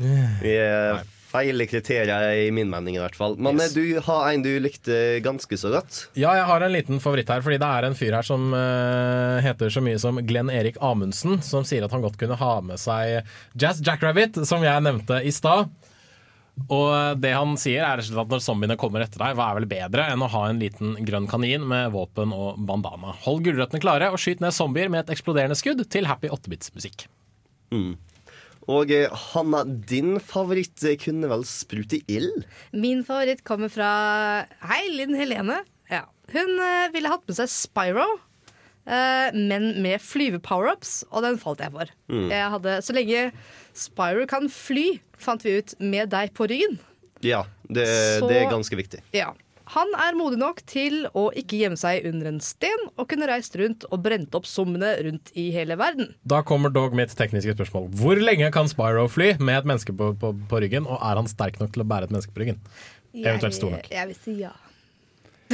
yeah, feile kriterier, i min mening i hvert fall. Men Yes. du har en du likte ganske så godt. Ja, jeg har en liten favoritt her, fordi det er en fyr her som uh, heter så mye som Glenn Erik Amundsen, som sier at han godt kunne ha med seg Jazz Jackrabbit, som jeg nevnte i stad. Og det han sier er at når zombiene kommer etter deg, hva er vel bedre enn å ha en liten grønn kanin med våpen og bandana? Hold gulrøttene klare og skyt ned zombier med et eksploderende skudd til happy 8-bits-musikk. Mm. Og eh, Hanna, din favoritt eh, kunne vel sprute ild? Min favoritt kommer fra Hei, Linn Helene. Ja. Hun eh, ville hatt med seg Spyro, men med flyve-powerups, og den falt jeg for. Mm. Jeg hadde, så lenge Spyro kan fly, fant vi ut, med deg på ryggen. Ja, det, Så- det er ganske viktig. Ja. Han er modig nok til å ikke gjemme seg under en sten og kunne reist rundt og brent opp summene rundt i hele verden. Da kommer dog mitt tekniske spørsmål. Hvor lenge kan Spyro fly med et menneske på, på, på ryggen, og er han sterk nok til å bære et menneske på ryggen? Eventuelt stor nok. Jeg, jeg vil si ja.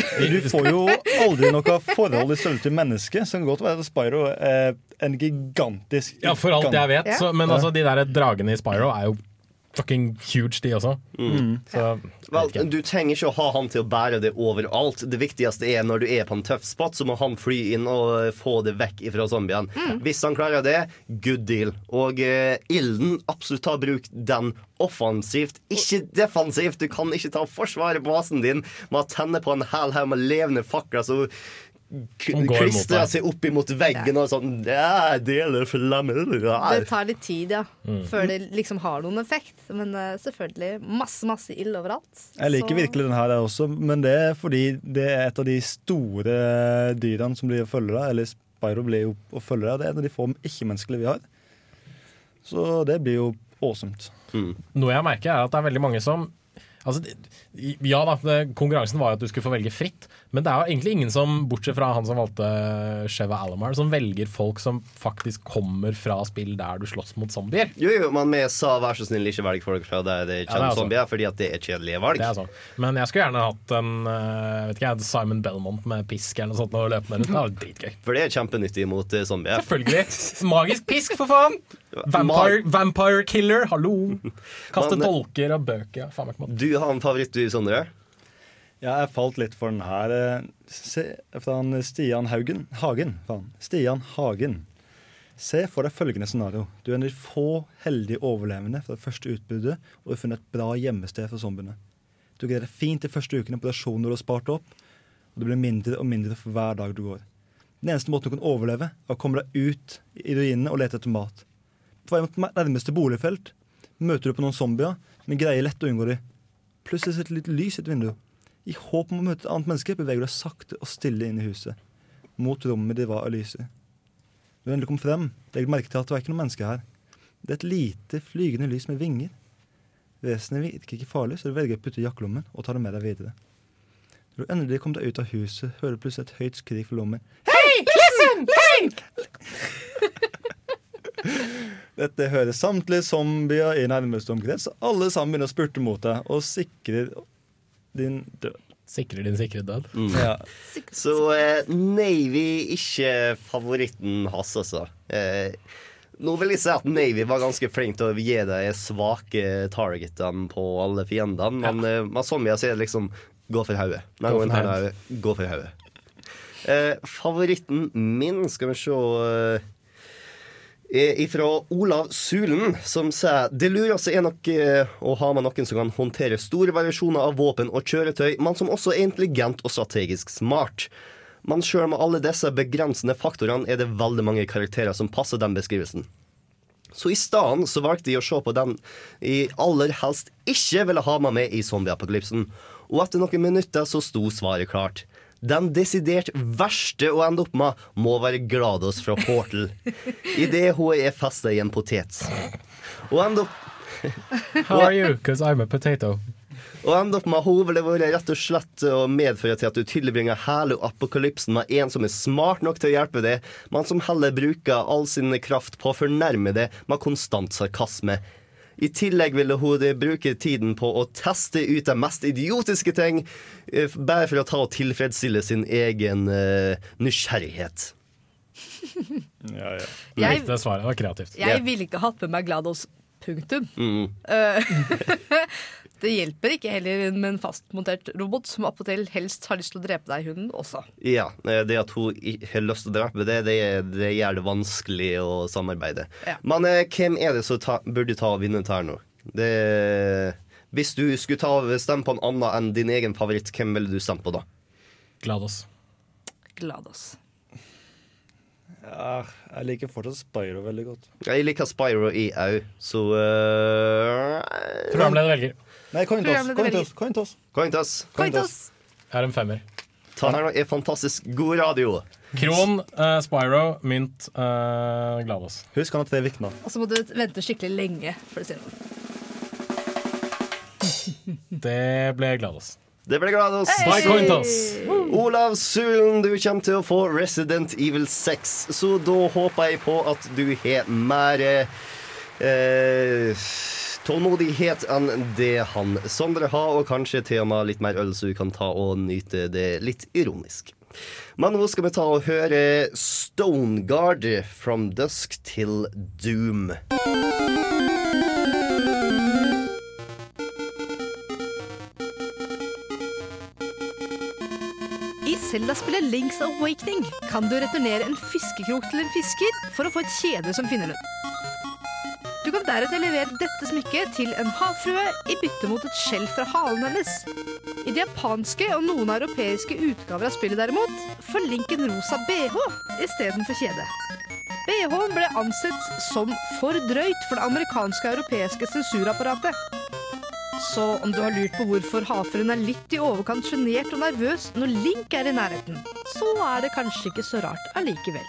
Du får jo aldri noe forhold i størrelse til menneske, så det kan godt være at Spyro er en gigantisk Ja, for alt jeg vet. Så, men altså, de der dragene i Spyro er jo fucking huge, de også. Mm. Så Vel, du trenger ikke å ha han til å bære det overalt. Det viktigste er når du er på en tøff spot, så må han fly inn og få det vekk fra zombiene. Mm. Hvis han klarer det, good deal. Og eh, ilden, absolutt ta bruk den offensivt, ikke defensivt. Du kan ikke ta forsvaret på basen din med å tenne på en hel haug med levende fakler som klistrer seg opp imot veggen og sånn Ja, deler flammer. Det tar litt tid, ja, Mm. før det liksom har noen effekt. Men uh, selvfølgelig masse, masse ild overalt. Jeg liker Så- virkelig den her der også, men det er fordi det er et av de store dyrene som blir å følge deg. Eller Spyro blir jo å følge deg. Det er en av de få ikke-menneskelige vi har. Så det blir jo awesome. Noe jeg merker, er at det er veldig mange som Altså, ja da, Konkurransen var jo at du skulle få velge fritt, men det er jo egentlig ingen som, bortsett fra han som valgte Sheva Alomar, som velger folk som faktisk kommer fra spill der du slåss mot zombier. Jo, jo, men vi sa vær så snill ikke velg folk fra der det Ja, er kommer sant. zombier, fordi at det er kjedelige valg. Det er sånn. Men jeg skulle gjerne hatt en eh, vet ikke, Simon Belmont med pisk eller noe sånt og løpende rundt. Det var dritgøy. For det er kjempenyttig mot eh, zombier. Selvfølgelig. Magisk pisk, for faen! Vampire, vampire killer, hallo! Kaste Men- dolker og bøker. ja, Faen meg. Du har en favoritt, du, Sondre? Ja, jeg falt litt for den her. eh, Se, han Stian Haugen Hagen. Faen. Stian Hagen. Se for deg følgende scenario. Du er en av de få heldige overlevende fra det første utbruddet, og du har funnet et bra gjemmested for zombiene. Du greier deg fint de første ukene på rasjoner du har spart opp, og det blir mindre og mindre for hver dag du går. Den eneste måten du kan overleve, er å komme deg ut i ruinene og lete etter mat. På vei mot nærmeste boligfelt møter du på noen zombier, men greier lett å unngå dem. Plutselig sitter et litt lys i et vindu. I håp om å møte et annet menneske beveger du deg sakte og stille inn i huset. Mot rommet det var av lyset. Når du endelig kom frem, legger du merke til at det var ikke noe menneske her. Det er et lite flygende lys med vinger. Vesenet virker ikke farlig, så du velger å putte i jakkelommen og ta det med deg videre. Når du endelig kommer deg ut av huset, hører du plutselig et høyt skrik fra lommen. Hei, listen, Link! Dette hører samtlige zombier i nærmeste omkrets, Så alle sammen begynner å spurte mot deg og sikrer din død. Sikrer din sikre død. Ja. Så eh, Navy ikke favoritten hans, altså. Eh, nå vil jeg si at Navy var ganske flink til å gi de svake targetene på alle fiendene, men ja. med zombier så er det liksom gå for hodet. Nei, Gå for hodet. Gå for hodet. Eh, favoritten min, skal vi se er Olav Sulen, som sier det lureste er nok eh, å ha med noen som kan håndtere store variasjoner av våpen og kjøretøy, men som også er intelligent og strategisk smart. Men sjøl med alle disse begrensende faktorene er det veldig mange karakterer som passer den beskrivelsen. Så i stedet så valgte jeg å se på den jeg aller helst ikke ville ha med meg i zombieapokalypsen. Og etter noen minutter så sto svaret klart. Den desidert verste å ende opp med må være Glados fra Portal. Idet hun er festa i en potet. Og ender opp How are you? Because I'm a potato. Å enda opp med hun ville vært rett og slett å medføre til at du tilbringer hele apokalypsen med en som er smart nok til å hjelpe deg, men som heller bruker all sin kraft på å fornærme deg med konstant sarkasme. I tillegg ville hun bruke tiden på å teste ut de mest idiotiske ting, eh, bare for å ta og tilfredsstille sin egen eh, nysgjerrighet. Ja, ja. Jeg- Likte svaret. Det var kreativt. Jeg ville ikke hatt med meg GLaDOS Punktum. Mm. Det hjelper ikke heller med en fastmontert robot som appåtil helst har lyst til å drepe deg, hunden også. Ja, eh, det at hun har lyst til å drepe det, det, det gjør det vanskelig å samarbeide. Ja. Men eh, hvem er det som ta, burde ta og vinne dette her nå? Det, hvis du skulle ta stemme på en annen enn din egen favoritt, hvem ville du stemme på da? Glados. Glados. Ja, jeg liker fortsatt Spyro veldig godt. Jeg liker Spyro i au, så uh, Programleder velger. Nei, coin toss. Coin toss. Coin toss. Coin toss. Coin toss. Jeg har en femmer. Ta her nå er fantastisk god radio. Kron, uh, Spyro, mynt, uh, Glados. Husk at det er viktig nå. Og så må du vente skikkelig lenge for å si noe. Det ble Glados. Det ble Glados. Hey! By coin toss. Olav Sulen, du kommer til å få Resident Evil 6, så da håper jeg på at du har mer eh, tålmodighet enn det han Sondre har, og kanskje til og med litt mer øl, så du kan ta og nyte det litt ironisk. Men nå skal vi ta og høre Stoneguard From Dusk til Doom. I Zelda-spillet Links Awakening kan du returnere en fiskekrok til en fisker for å få et kjede som finner den. Du kan deretter levere dette smykket til en havfrue i bytte mot et skjell fra halen hennes. I de japanske og noen europeiske utgaver av spillet derimot får Link en rosa bh istedenfor kjede. BH-en ble ansett som for drøyt for det amerikanske og europeiske sensurapparatet. Så om du har lurt på hvorfor havfruen er litt i overkant sjenert og nervøs når Link er i nærheten, så er det kanskje ikke så rart allikevel.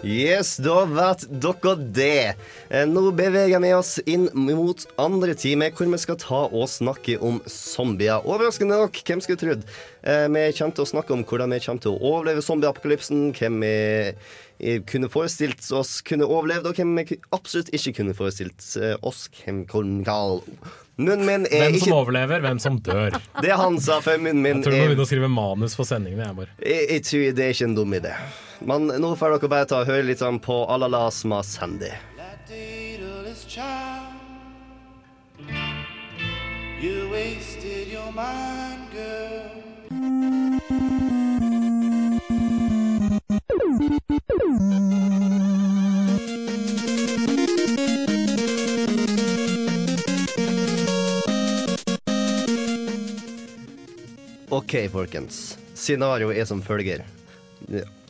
Yes, da vet dere det. Eh, Nå beveger vi oss inn mot andre time, hvor vi skal ta og snakke om zombier. Overraskende nok, hvem skulle trodd? Eh, Vi kommer til å snakke om hvordan vi kommer til å overleve zombieapokalypsen, hvem vi eh, kunne forestilt oss kunne overlevd, og hvem vi absolutt ikke kunne forestilt oss. Hvem min er Hvem som ikke overlever, hvem som dør. Det han sa før munnen min Jeg tror du må begynne å skrive manus for sendingene. Jeg bare. jeg, jeg det er ikke en dum idé. Men nå får dere bare ta og høre litt sånn på Alala Sma Sandy. You wasted your mind, girl. OK, folkens. Scenarioet er som følger.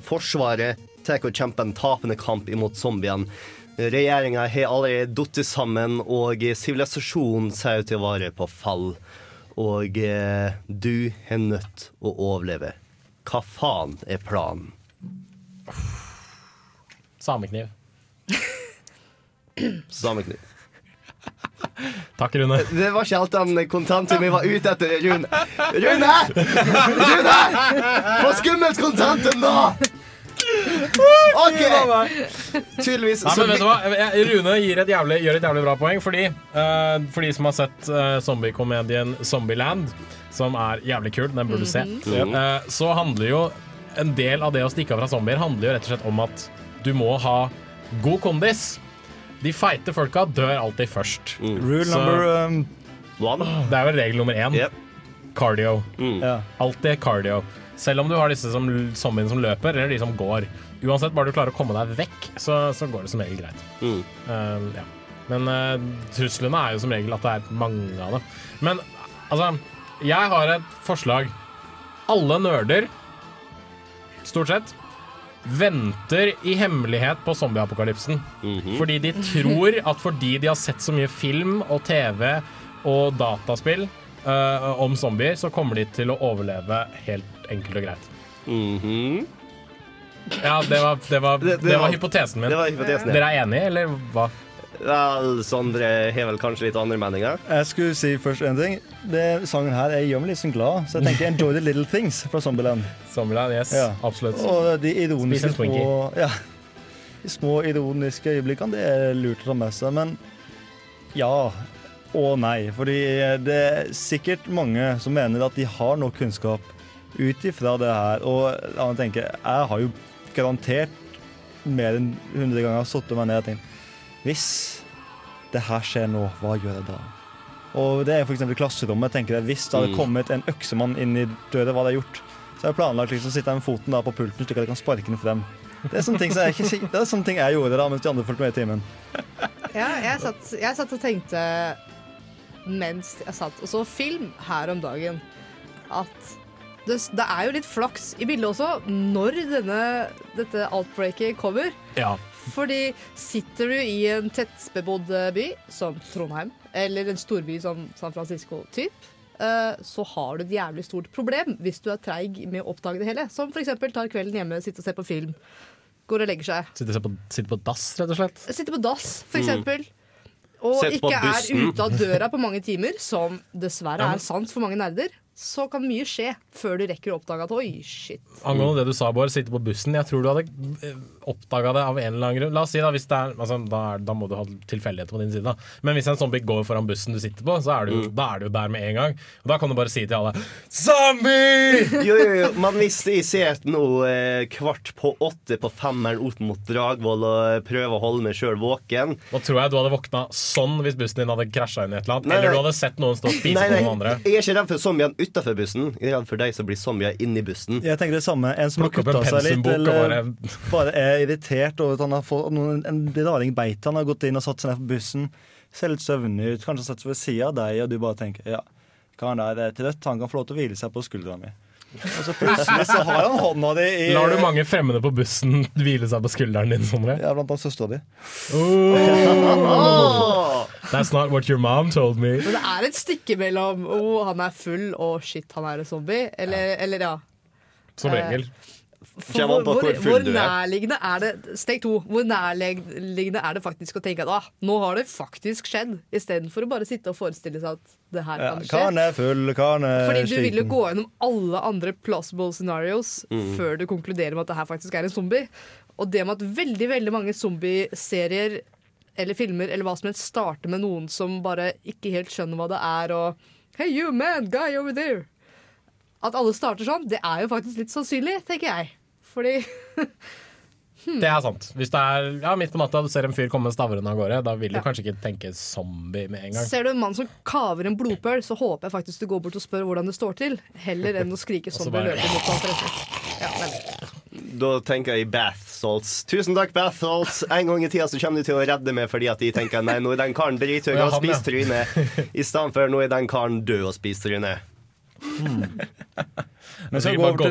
Forsvaret tar og kjemper en tapende kamp imot zombiene. Regjeringa har allerede falt sammen, og sivilisasjonen ser ut til å være på fall. Og eh, du er nødt å overleve. Hva faen er planen? Samekniv. Samekniv. Takk, Rune. Det var ikke alt den kontanten vi var ute etter, Rune. Rune! Rune! Få skummelt kontanten, da! OK! Tydeligvis Nei, men vet du hva? Rune gir et jævlig, gjør et jævlig bra poeng. Fordi uh, For de som har sett uh, zombiekomedien Zombieland, som er jævlig kul, den burde du se, mm -hmm. uh, så handler jo en del av det å stikke av fra zombier handler jo rett og slett om at du må ha god kondis. De feite folka dør alltid først. Rule Så- number um, One. Det er vel regel nummer én. Yep. Cardio. ja. Alltid cardio. Selv om du har disse som, zombiene som løper, eller de som går. Uansett, bare du klarer å komme deg vekk, så, så går det som regel greit. Mm. Eh, ja. Men uh, truslene er jo som regel at det er mange av dem. Men altså, jeg har et forslag. Alle nerder, stort sett, venter i hemmelighet på zombieapokalypsen. Fordi de tror at fordi de har sett så mye film og TV og dataspill uh, om zombier, så kommer de til å overleve helt enkelt og greit. Mhm. Ja, det var, det var, Det- det, var hypotesen min. det var hypotesen, ja. Dere er enige, eller hva? Vel, Sondre har vel kanskje litt andre meninger? Jeg skulle si først en ting. Det sangen her jeg gjør meg litt sånn glad, så jeg tenker 'Enjoy the Little Things' fra Zombieland. Zombieland, yes. Ja. Absolutt. Og de ironiske små ja, De små ironiske øyeblikkene, det er lurt å ta med seg. Men ja, og nei. Fordi det er sikkert mange som mener at de har nok kunnskap ut ifra det her. Og la meg tenke, jeg har jo garantert mer enn 100 ganger sittet meg ned og tenkt Hvis det her skjer nå, hva gjør jeg da? Og det er f.eks. i klasserommet. tenker jeg, Hvis det hadde Mm. kommet en øksemann inn i døra, hva hadde jeg gjort? Så jeg har planlagt liksom, å sitte med foten da på pulten slik at jeg kan sparke den frem. Det er sånne ting, så jeg, ikke, det er sånne ting jeg gjorde da, mens de andre fulgte med i timen. Ja, jeg, satt, jeg satt og tenkte mens jeg satt og så film her om dagen, at det, det er jo litt flaks i bildet også når denne, dette outbreaket kommer. Ja. Fordi sitter du i en tettbebodd by som Trondheim, eller en storby som San Francisco, typ, eh, så har du et jævlig stort problem hvis du er treig med å oppdage det hele. Som f.eks. tar kvelden hjemme, sitter og ser på film, går og legger seg. Sitter på, sitter på dass, rett og slett. Sitter på dass, for Mm. eksempel. Og ikke er ute av døra på mange timer, som dessverre er sant for mange nerder, så kan mye skje før du rekker å oppdage at oi, shit. Angående det du sa, Bård, sitte på bussen. Jeg tror du hadde oppdaga det av en eller annen grunn. La oss si da, hvis det er, altså, da, er, da må du ha tilfeldigheter på din side. Da. Men hvis en zombie går foran bussen du sitter på, så er du, Mm. da er du der med en gang. Og da kan du bare si til alle Zombie! Jo, jo, jo. Man visste i ser nå eh, kvart på åtte på femmeren opp mot Dragvoll og prøve å holde meg sjøl våken Da tror jeg du hadde våkna sånn hvis bussen din hadde krasja inn i et eller annet. Nei, Eller du hadde sett noen stå og spise Nei, på noen andre. jeg er ikke redd for zombiene utafor bussen. For de som blir zombier inni bussen. Jeg tenker det samme. En som har kutta seg litt, eller bare er irritert over at han har fått noen, en raring beit han har gått inn og satt seg ned på bussen. Ser litt søvnig ut, kanskje satt seg ved sida av deg, og du bare tenker ja, karen der er trøtt, han kan få lov til å hvile seg på skuldra mi. Og så plutselig så har han hånda di i Lar du mange fremmede på bussen hvile seg på skulderen din, Sondre? Ja, blant annet søstera di. Oh. That's not what your mom told me. Men det er et stykke mellom oh, han er full og shit, han er en zombie. Eller, eller ja. Som Eh, regel. For hvor, hvor hvor, nærliggende er det Steg to. Hvor nærliggende er det faktisk å tenke at ah, nå har det faktisk skjedd, istedenfor å bare sitte og forestille seg at det her kan skje. Kan er full, kan er Fordi du vil jo gå gjennom alle andre plausible scenarios Mm. før du konkluderer med at det her faktisk er en zombie. Og det med at veldig veldig mange zombieserier eller filmer eller hva som helst starter med noen som bare ikke helt skjønner hva det er, og Hey you man, guy over there. At alle starter sånn, det er jo faktisk litt sannsynlig, tenker jeg. Fordi Det er sant. Hvis det er ja, midt på natta du ser en fyr komme stavrende av gårde, da vil du Ja. kanskje ikke tenke zombie med en gang. ser du en mann som kaver en blodpøl, så håper jeg faktisk du går bort og spør hvordan det står til, heller enn å skrike zombie bare- løpe mot resten. Ja, men. Da tenker jeg bath salts. Tusen takk, bath salts. En gang i tida så kommer du til å redde meg fordi at de tenker nei, nå er den karen drithøy og har spist trynet. I stedet for nå er den karen død og spist trynet. Men skal vi gå over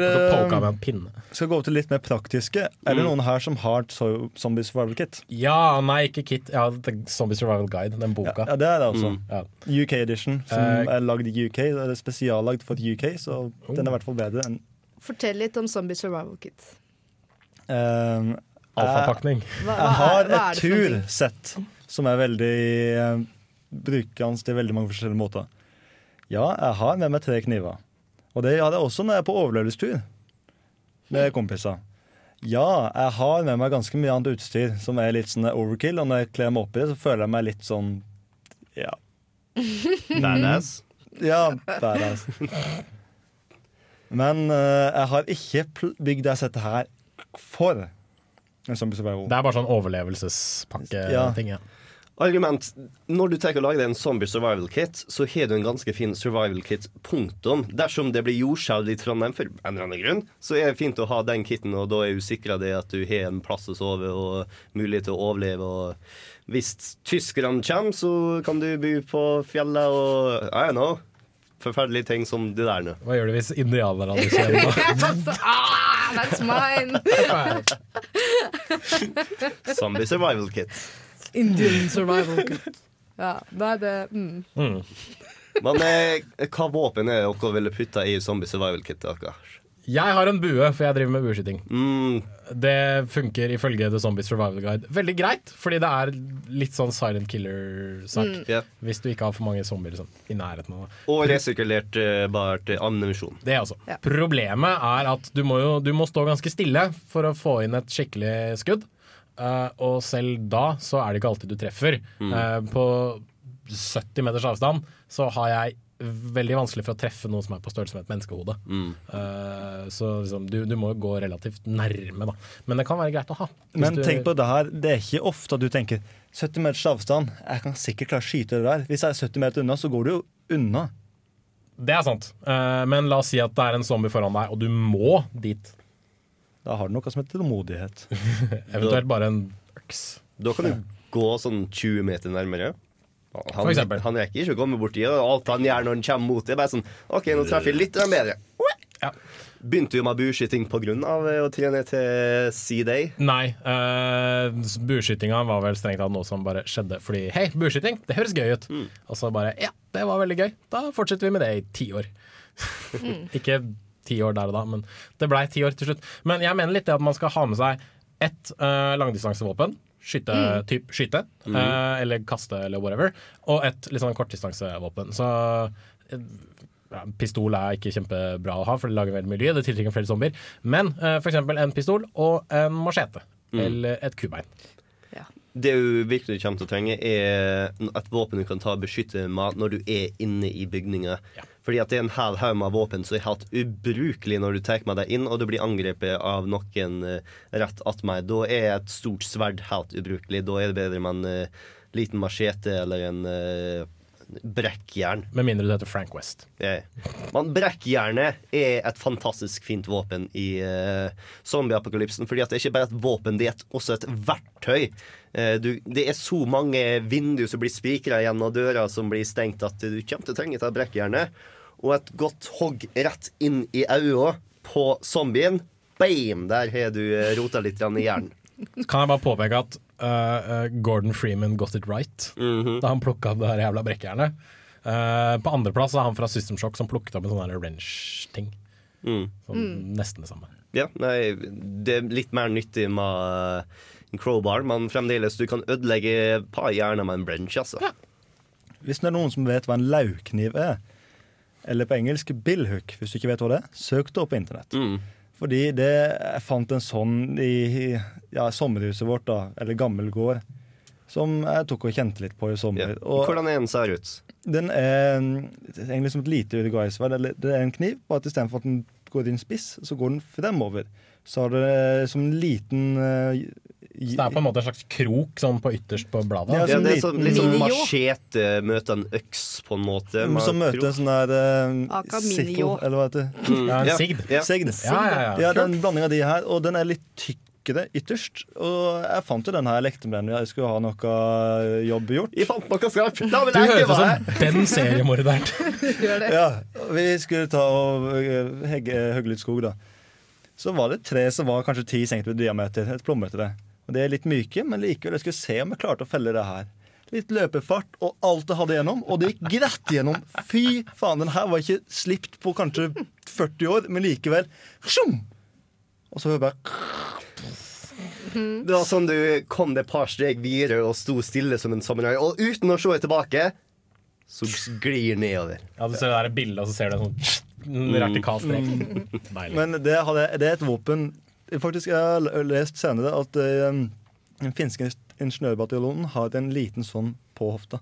til, skal gå over til litt mer praktiske. Er det Mm. noen her som har Zombie Survival Kit? Ja, nei, ikke Kit. Ja, Zombie Survival Guide, den boka. Ja, det er det altså. Ja. UK Edition, som uh, er lagd i UK. Det er spesiallagd for UK, så den er i hvert fall bedre enn Fortell litt om Zombie Survival Kit. Um, Alfapakning. Hva- hva Jeg har et tursett som er veldig uh, brukende til veldig mange forskjellige måter. Ja, jeg har med meg tre kniver. Og det hadde jeg også når jeg er på overlevelsestur med kompiser. Ja, jeg har med meg ganske mye annet utstyr som er litt sånn overkill, og når jeg kler meg opp i det, så føler jeg meg litt sånn ja. Badass. Ja, badass. Men uh, jeg har ikke bygd det settet her for en zombie survival. Det er bare sånn overlevelsespakke-ting. Ja. Argument. Når du tenker å lage deg en zombie survival kit, så har du en ganske fin survival kit, punktum. Dersom det blir jordskjelv i Trondheim for en eller annen grunn, så er det fint å ha den kiten, og da er du sikra det at du har en plass å sove og mulighet til å overleve. Og hvis tyskerne kommer, så kan du bo på fjellet og I don't know. Forferdelige ting som de der nå. Hva gjør du hvis indianerne hadde kjent? ah, that's mine! Zombie survival kit. Indian survival kit. Ja, da er det mm. Men eh, hva våpen er det dere ville putta i zombie survival kit? Dere? Jeg har en bue, for jeg driver med bueskyting. Mm. Det funker ifølge The Zombie Survival Guide veldig greit, fordi det er litt sånn silent killer-sak. Mm. Yeah. Hvis du ikke har for mange zombier liksom, i nærheten av. Og resirkulert uh, bart eh, ammunisjon. Det også. Problemet er at du må, jo, du må stå ganske stille for å få inn et skikkelig skudd. Uh, og selv da så er det ikke alltid du treffer. Mm. Uh, på 70 meters avstand, så har jeg veldig vanskelig for å treffe noe som er på størrelse med et menneskehode. Mm. Uh, så liksom, du, du må jo gå relativt nærme, da. Men det kan være greit å ha. Men du- tenk på det her, det er ikke ofte at du tenker 70 meters avstand, jeg kan sikkert klare å skyte det der. Hvis jeg er 70 meter unna, så går du jo unna. Det er sant. Uh, men la oss si at det er en zombie foran deg, og du må dit. Da har du noe som heter tålmodighet. Eventuelt bare en øks. Da kan du gå sånn 20 meter nærmere. Han, han rekker ikke å komme borti, og alt han gjør når han kommer mot det, er bare sånn OK, nå treffer jeg litt bedre. Ja. Begynte du med bueskyting pga. å trene til C-Day? Nei. Uh, bueskytinga var vel strengt tatt noe som bare skjedde fordi hei, bueskyting, det høres gøy ut. Og så bare ja, det var veldig gøy. Da fortsetter vi med det i ti år. Ikke ti år der og da, men det blei ti år til slutt. Men jeg mener litt det at man skal ha med seg ett uh, langdistansevåpen. Skyte, Mm. typ skyte, Mm. eh, eller kaste, eller whatever. Og et litt sånn kortdistansevåpen. Så eh, ja, Pistol er ikke kjempebra å ha, for det lager veldig mye lyd. Det tiltrekker flere zombier. Men eh, f.eks. en pistol og en machete. Mm. Eller et kubein. Det du virkelig kommer til å trenge, er et våpen du kan ta og beskytte med når du er inne i bygninger. Fordi at det er en hel haug med våpen som er helt ubrukelig når du tar med deg inn, og du blir angrepet av noen eh, rett attmed. Da er et stort sverd helt ubrukelig. Da er det bedre med en eh, liten machete eller en uh, brekkjern. Med mindre du heter Frank West. Ja. Men brekkjernet er et fantastisk fint våpen i uh, zombieapokalypsen. Fordi at det er ikke bare et våpen, det er også et verktøy. Uh, du, det er så mange vinduer som blir spikra igjen, og dører som blir stengt, at du kommer til å trenge et brekkjernet. Og et godt hogg rett inn i øyet på zombien. Bam! Der har du eh, rota litt i hjernen. Kan jeg bare påpeke at uh, Gordon Freeman got it right da han plukka opp det her jævla brekkjernet. Uh, på andreplass er han fra System Shock som plukket opp en sånn wrench-ting. Mm. Sånn, Mm. Nesten det samme. Ja, nei, det er litt mer nyttig med eh, en crowbar, men fremdeles du kan ødelegge et par hjerner med en wrench, altså. Hvis det er noen som vet hva en laukniv er, eller på engelsk billhook, hvis du ikke vet hva det er, søk det opp på internett. Fordi det, jeg fant en sånn i ja, sommerhuset vårt, da, eller gammel gård, som jeg tok og kjente litt på i sommer. Og Hvordan er den ser ut? den er er egentlig som et lite udegaisverd. Det er en kniv, bare at istedenfor at den går inn spiss, så går den fremover. Så har det som en liten eh, Så det er på en måte en slags krok sånn på ytterst på bladet? Ja, Ja, det er sånn, litt sånn machete møter en øks, på en måte. Som møter en sånn der uh, Aka eller hva heter det? Mm, Ja, en sigd. ja. Sigd. Ja, ja, ja. Ja, det er en blanding av de her, og den er litt tykkere ytterst. Og jeg fant jo den her jeg lekte med den jeg skulle ha noe jobb gjort. Jeg fant noe skarpt! La meg Du leke høres ut som den seriemorderen. Ja, vi skulle ta og øh, hegge, hogge litt skog, da. Så var det tre som var kanskje 10 cm i diameter. Et plommetre. Og det er litt myke, men likevel. Jeg skulle se om jeg klarte å felle det her. Litt løpefart og alt det hadde gjennom, og det gikk greit gjennom. Fy faen, den her var ikke slipt på kanskje 40 år, men likevel. Og så hører jeg bare Det var sånn du kom det et par steg videre og sto stille som en samurai, og uten å se tilbake, så glir nedover. Ja, du ser det der bildet, og så ser du en sånn vertikal strek. Mm. Men det, hadde, det er et våpen Faktisk, Jeg har lest senere at eh, den finske ingeniørbataljonen har en liten sånn på hofta.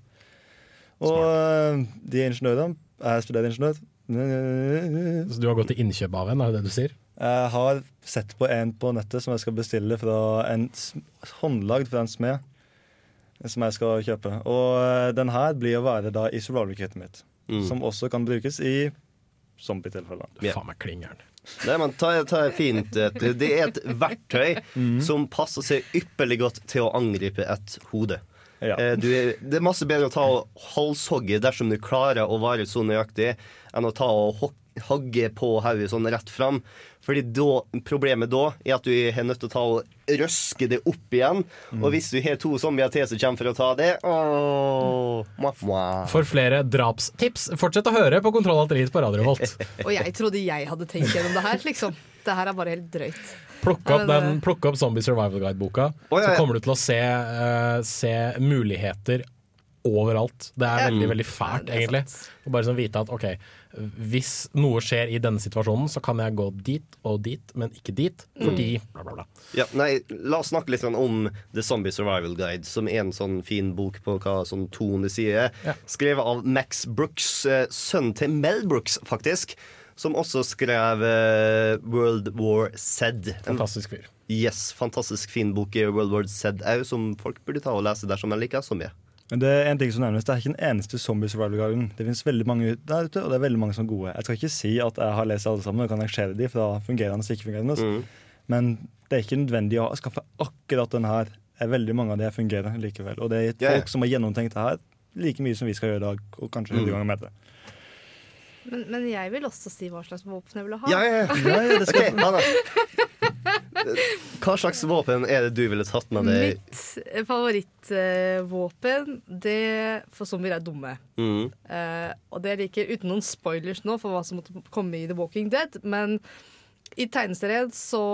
Og Smart. de ingeniørene Jeg studerer ingeniør. Så du har gått til innkjøp av en, er det det du sier? Jeg har sett på en på nettet som jeg skal bestille fra en håndlagd fra en smed. Som jeg skal kjøpe. Og eh, den her blir å være da i survival-kittet mitt. Mm. Som også kan brukes i zombietilfeller. Faen meg kling gæren. Nei, men ta, ta fint Det er et verktøy som passer seg ypperlig godt til å angripe et hode. Ja. Eh, Du er, det er masse bedre å ta og halshogge dersom du klarer å være så nøyaktig, enn å ta og hok- hogge på hodet sånn rett fram. Fordi da, problemet da er at du er nødt til å ta og røske det opp igjen. Og hvis du har to zombier til som kommer for å ta det åh, mwah, mwah. For flere drapstips, fortsett å høre på Kontroll Alt på Radio Volt. Og jeg trodde jeg hadde tenkt gjennom det her, liksom. Det her er bare helt drøyt. Plukk opp, den, plukk opp Zombie Survival Guide-boka, oh, ja, så kommer du til å se, uh, se muligheter overalt. Det er veldig Mm. veldig fælt, Ja, egentlig. Å bare sånn vite at OK, hvis noe skjer i denne situasjonen, så kan jeg gå dit og dit, men ikke dit, fordi bla, bla, bla. Ja, nei, la oss snakke litt sånn om The Zombie Survival Guide, som er en sånn fin bok på hva sånn 200 sider. Skrevet av Max Brooks, eh, sønnen til Mel Brooks, faktisk. Som også skrev eh, World War Z. Fantastisk fyr. Yes, fantastisk fin bok i World War Z òg, som folk burde ta og lese dersom de liker zombie. Men det er en ting som nærmest, det er ikke den eneste zombie survival guiden. Det finnes veldig mange der ute, og det er veldig mange som er gode. Jeg skal ikke si at jeg har lest alle sammen og kan rangere de fra fungerende og ikke-fungerende. Mm. Men det er ikke nødvendig å skaffe akkurat den her. Det er veldig mange av de her fungerer likevel. Og det er folk som har gjennomtenkt det her like mye som vi skal gjøre i dag, og kanskje hundre Mm. ganger med det. Men, men jeg vil også si hva slags våpen jeg vil ha. Ja, ja, ja. Ja, ja, det skal- Ok, Anna. Hva slags våpen er det du ville tatt med deg? Mitt favorittvåpen det for zombier er dumme. Mm. Uh, og det liker uten noen spoilers nå for hva som måtte komme i The Walking Dead, men i tegneserien så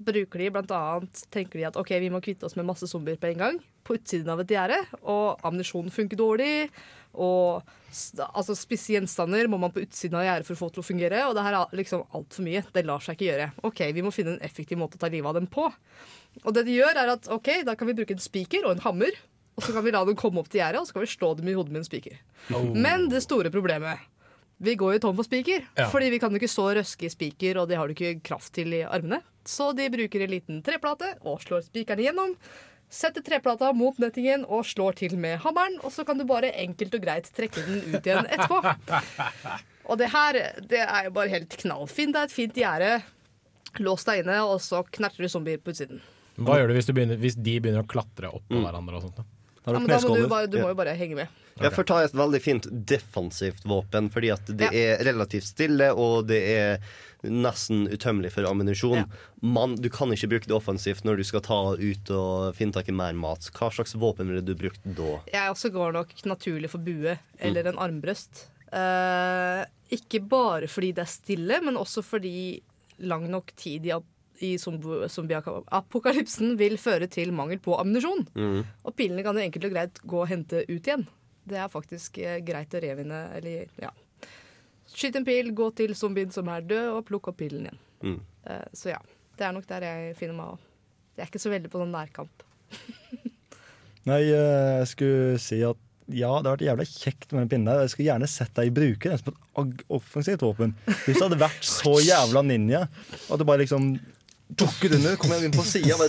bruker de blant annet tenker de at ok, vi må kvitte oss med masse zombier på en gang på utsiden av et gjerde, og ammunisjonen funker dårlig, og altså spisse gjenstander må man på utsiden av gjerdet for å få til å fungere, og det her er liksom altfor mye. Det lar seg ikke gjøre. Ok, vi må finne en effektiv måte å ta livet av dem på. Og det de gjør er at ok, da kan vi bruke en spiker og en hammer, og så kan vi la dem komme opp til gjerdet, og så kan vi slå dem i hodet med en spiker. Oh. Men det store problemet Vi går jo tom for spiker, Ja. fordi vi kan jo ikke så røske i spiker, og det har du ikke kraft til i armene. Så de bruker en liten treplate og slår spikeren igjennom. Setter treplata mot nettingen og slår til med hammeren, og så kan du bare enkelt og greit trekke den ut igjen etterpå. Og det her det er jo bare helt knallfint. Det er et fint gjerde, lås deg inne, og så knerter du zombier på utsiden. Hva gjør du hvis, du begynner, hvis de begynner å klatre oppå Mm. hverandre og sånt? da? Ja, men da må du, bare, du må jo bare henge med. Jeg får ta et veldig fint defensivt våpen, fordi at det Ja. er relativt stille, og det er nesten utømmelig for ammunisjon. Man, du kan ikke bruke det offensivt når du skal ta ut og finne tak i mer mat. Hva slags våpen ville du brukt da? Jeg også går nok naturlig for bue eller en armbrøst. Eh, ikke bare fordi det er stille, men også fordi lang nok tid i, i zombieapokalypsen vil føre til mangel på ammunisjon. Mm. Og pilene kan jo enkelt og greit gå og hente ut igjen. Det er faktisk eh, greit å revinne, eller ja. Skyt en pil, gå til zombien som er død, og plukk opp pilen igjen. Mm. Uh, så ja, det er nok der jeg finner meg òg. Jeg er ikke så veldig på sånn nærkamp. Nei, eh, jeg skulle si at ja, det har vært jævla kjekt med den pinnen der. Jeg skulle gjerne sett deg bruke den som et offensivt våpen. Hvis det hadde vært så jævla ninja at du bare liksom dukket under, kom igjen inn på sida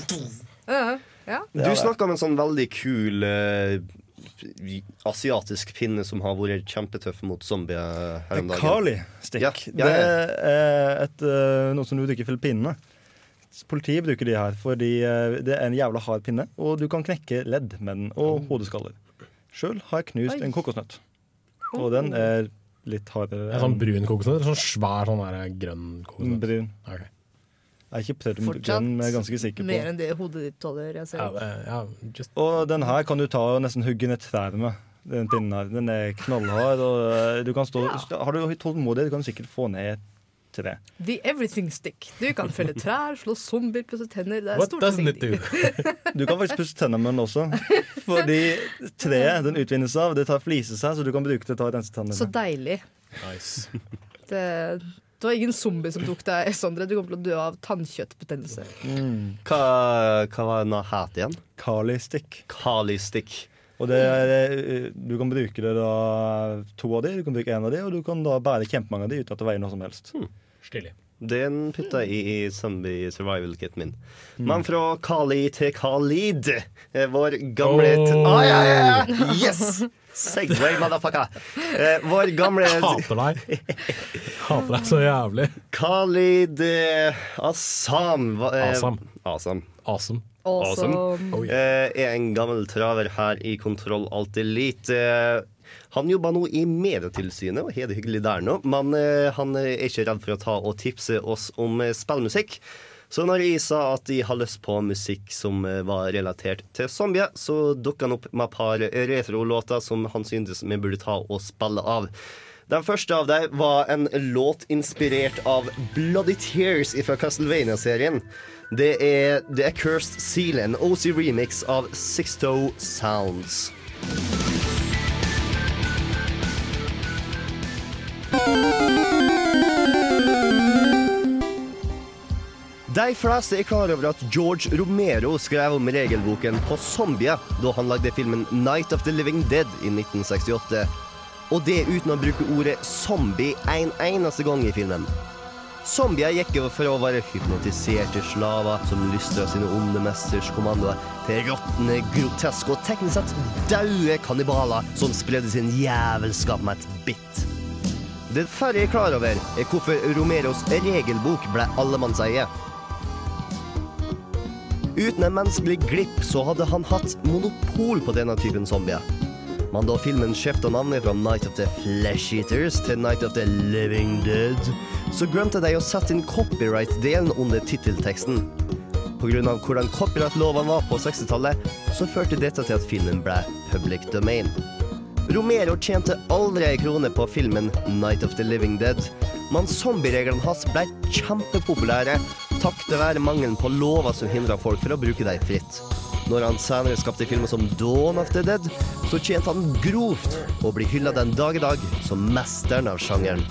Ja, ja. Du snakka om en sånn veldig kul eh, asiatisk pinne som har vært kjempetøff mot zombier her om dagen. Kali-stikk. Ja, ja, Det ja. er et, eh, noe som du bruker i Filippinene. Politiet bruker de her fordi eh, det er en jævla hard pinne, og du kan knekke ledd med den, og hodeskaller. Sjøl har jeg knust Oi. en kokosnøtt, og den er litt hardere. En sånn brun kokosnøtt eller sånn svær sånn der grønn kokosnøtt? Brun. Ok. Jeg er ikke er ganske sikker på. mer enn det hodet ditt tåler. Jeg ser. Ja, ja, Og den her kan du ta og nesten hugge ned trær med. Den pinnen her. Den er knallhard, og eh, du kan stå Har du tålmodighet, du kan sikkert få ned et tre. The everything stick. Du kan felle trær, slå zombier, pusse tenner. Det er What stort doesn't it do? Du kan faktisk pusse tennene med den også. Fordi treet den utvinnes av, det tar fliser seg, så du kan bruke det til å rense tennene. Så deilig. Nice. Det, det var ingen zombie som tok deg, Sondre. Du kommer til å dø av tannkjøttbetennelse. Hva, hva var den het igjen? Kali-stick. Og det eh, du kan bruke det da to av de, du kan bruke en av de, og du kan da bære kjempemange av de uten at det veier noe som helst. Stilig. Den putta jeg i, i Zombie Survival Kit min. Men fra Kali til Khalid. eh, Vår gamle Oh. ah, ja, ja, ja. Yes! Segway, motherfucker. Eh, vår gamle Hater deg. Hater deg så jævlig. Khalid eh, Assam. hva- eh, Asam. Asam. Awesome. Awesome. Oh, Eh, er en gammel traver her i Kontroll Alt Elite. Eh, Han jobber nå i Medietilsynet og har det hyggelig der nå, men eh, han er ikke redd for å ta og tipse oss om spillmusikk. Så når jeg sa at jeg har lyst på musikk som eh, var relatert til Zambia, så dukka han opp med et par retro-låter som han syntes vi burde ta og spille av. Den første av dem var en låt inspirert av Bloody Tears fra Castlevania-serien. Det er The Cursed Seal, en OC-remix av Sixto Sounds. thank De fleste er klar over at George Romero skrev om regelboken på zombier da han lagde filmen Night of the Living Dead i 1968. Og det uten å bruke ordet zombie en eneste gang i filmen. Zombier gikk over fra å være hypnotiserte slaver som lystra sine onde mesters kommandoer, til råtne, groteske og teknisk sett daue kannibaler som spredde sin jævelskap med et bitt. Det færre er klar over, er hvorfor Romeros regelbok ble allemannseie. Uten en menneskelig glipp så hadde han hatt monopol på denne typen zombier. Men da filmen skifta navnet fra Night of the Flesh Eaters til Night of the Living Dead, så glemte de å sette inn copyright-delen under tittelteksten. Pga. hvordan copyright-lovene var på 60-tallet, så førte dette til at filmen ble public domain. Romero tjente aldri ei krone på filmen Night of the Living Dead, men zombiereglene hans ble kjempepopulære takket være mangelen på lover som hindra folk fra å bruke dem fritt. Når han senere skapte filmer som Dawn of the Dead, så tjente han grovt og blir hylla den dag i dag som mesteren av sjangeren.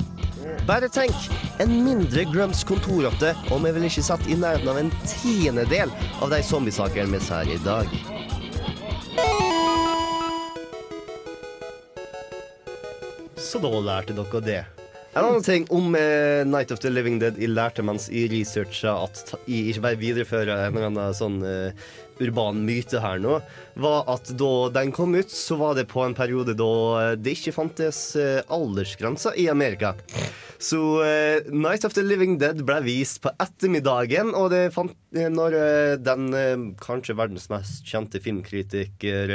Bare tenk, en mindre Grumps kontorrotte, og vi ville ikke satt i nærheten av en tiendedel av de zombiesakene vi ser i dag. Så da lærte dere det. En annen ting om eh, Night of the Living Dead jeg lærte mens jeg researcha at jeg ikke bare viderefører en eller annen sånn eh, urban myte her nå, var at da den kom ut, så var det på en periode da eh, det ikke fantes eh, aldersgrenser i Amerika. Så uh, Night of the Living Dead ble vist på ettermiddagen, og det fant, eh, når uh, den kanskje verdens mest kjente filmkritiker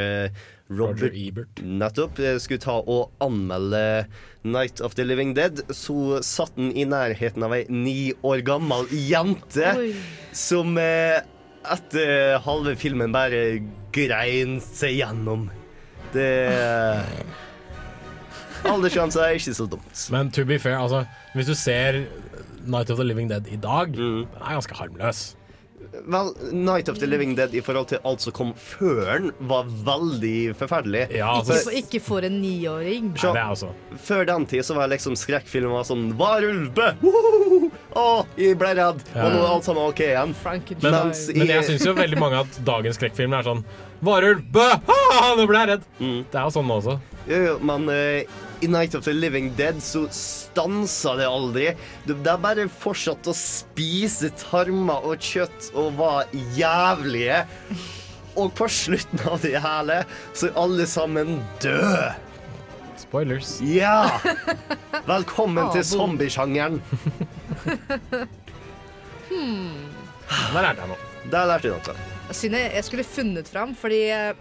Robert, Roger Ebert nettopp skulle ta og anmelde Night of the Living Dead, så satt den i nærheten av ei ni år gammel jente Oi. som etter halve filmen bare grein seg gjennom. Det Aldersgrense er ikke så dumt. Men to be fair, altså, hvis du ser Night of the Living Dead i dag, Mm. den er ganske harmløs. Vel, Night of the Living Dead i forhold til alt som kom før den, var veldig forferdelig. Ja, Ikke, for, ikke for en niåring. Nei, det er også Før den tid så var liksom skrekkfilmer sånn Var ulve! Å, jeg ble redd! Ja. Og nå er alt sammen OK igjen. Men, Mens men jeg syns jo veldig mange at dagens skrekkfilmer er sånn Varulv! Bø! Ah, nå ble jeg redd! Mm. Det er jo sånn nå også. Jo, jo, men eh, i Night of the Living Dead så stansa det aldri. Det det er bare fortsatt å spise tarmer og kjøtt og var jævlige. Og på slutten av det hele så er alle sammen døde. Spoilers. Ja! Velkommen til zombiesjangeren. Hmm. Der lærte jeg noe. Der lærte jeg noe. Synd jeg jeg skulle funnet fram, fordi eh,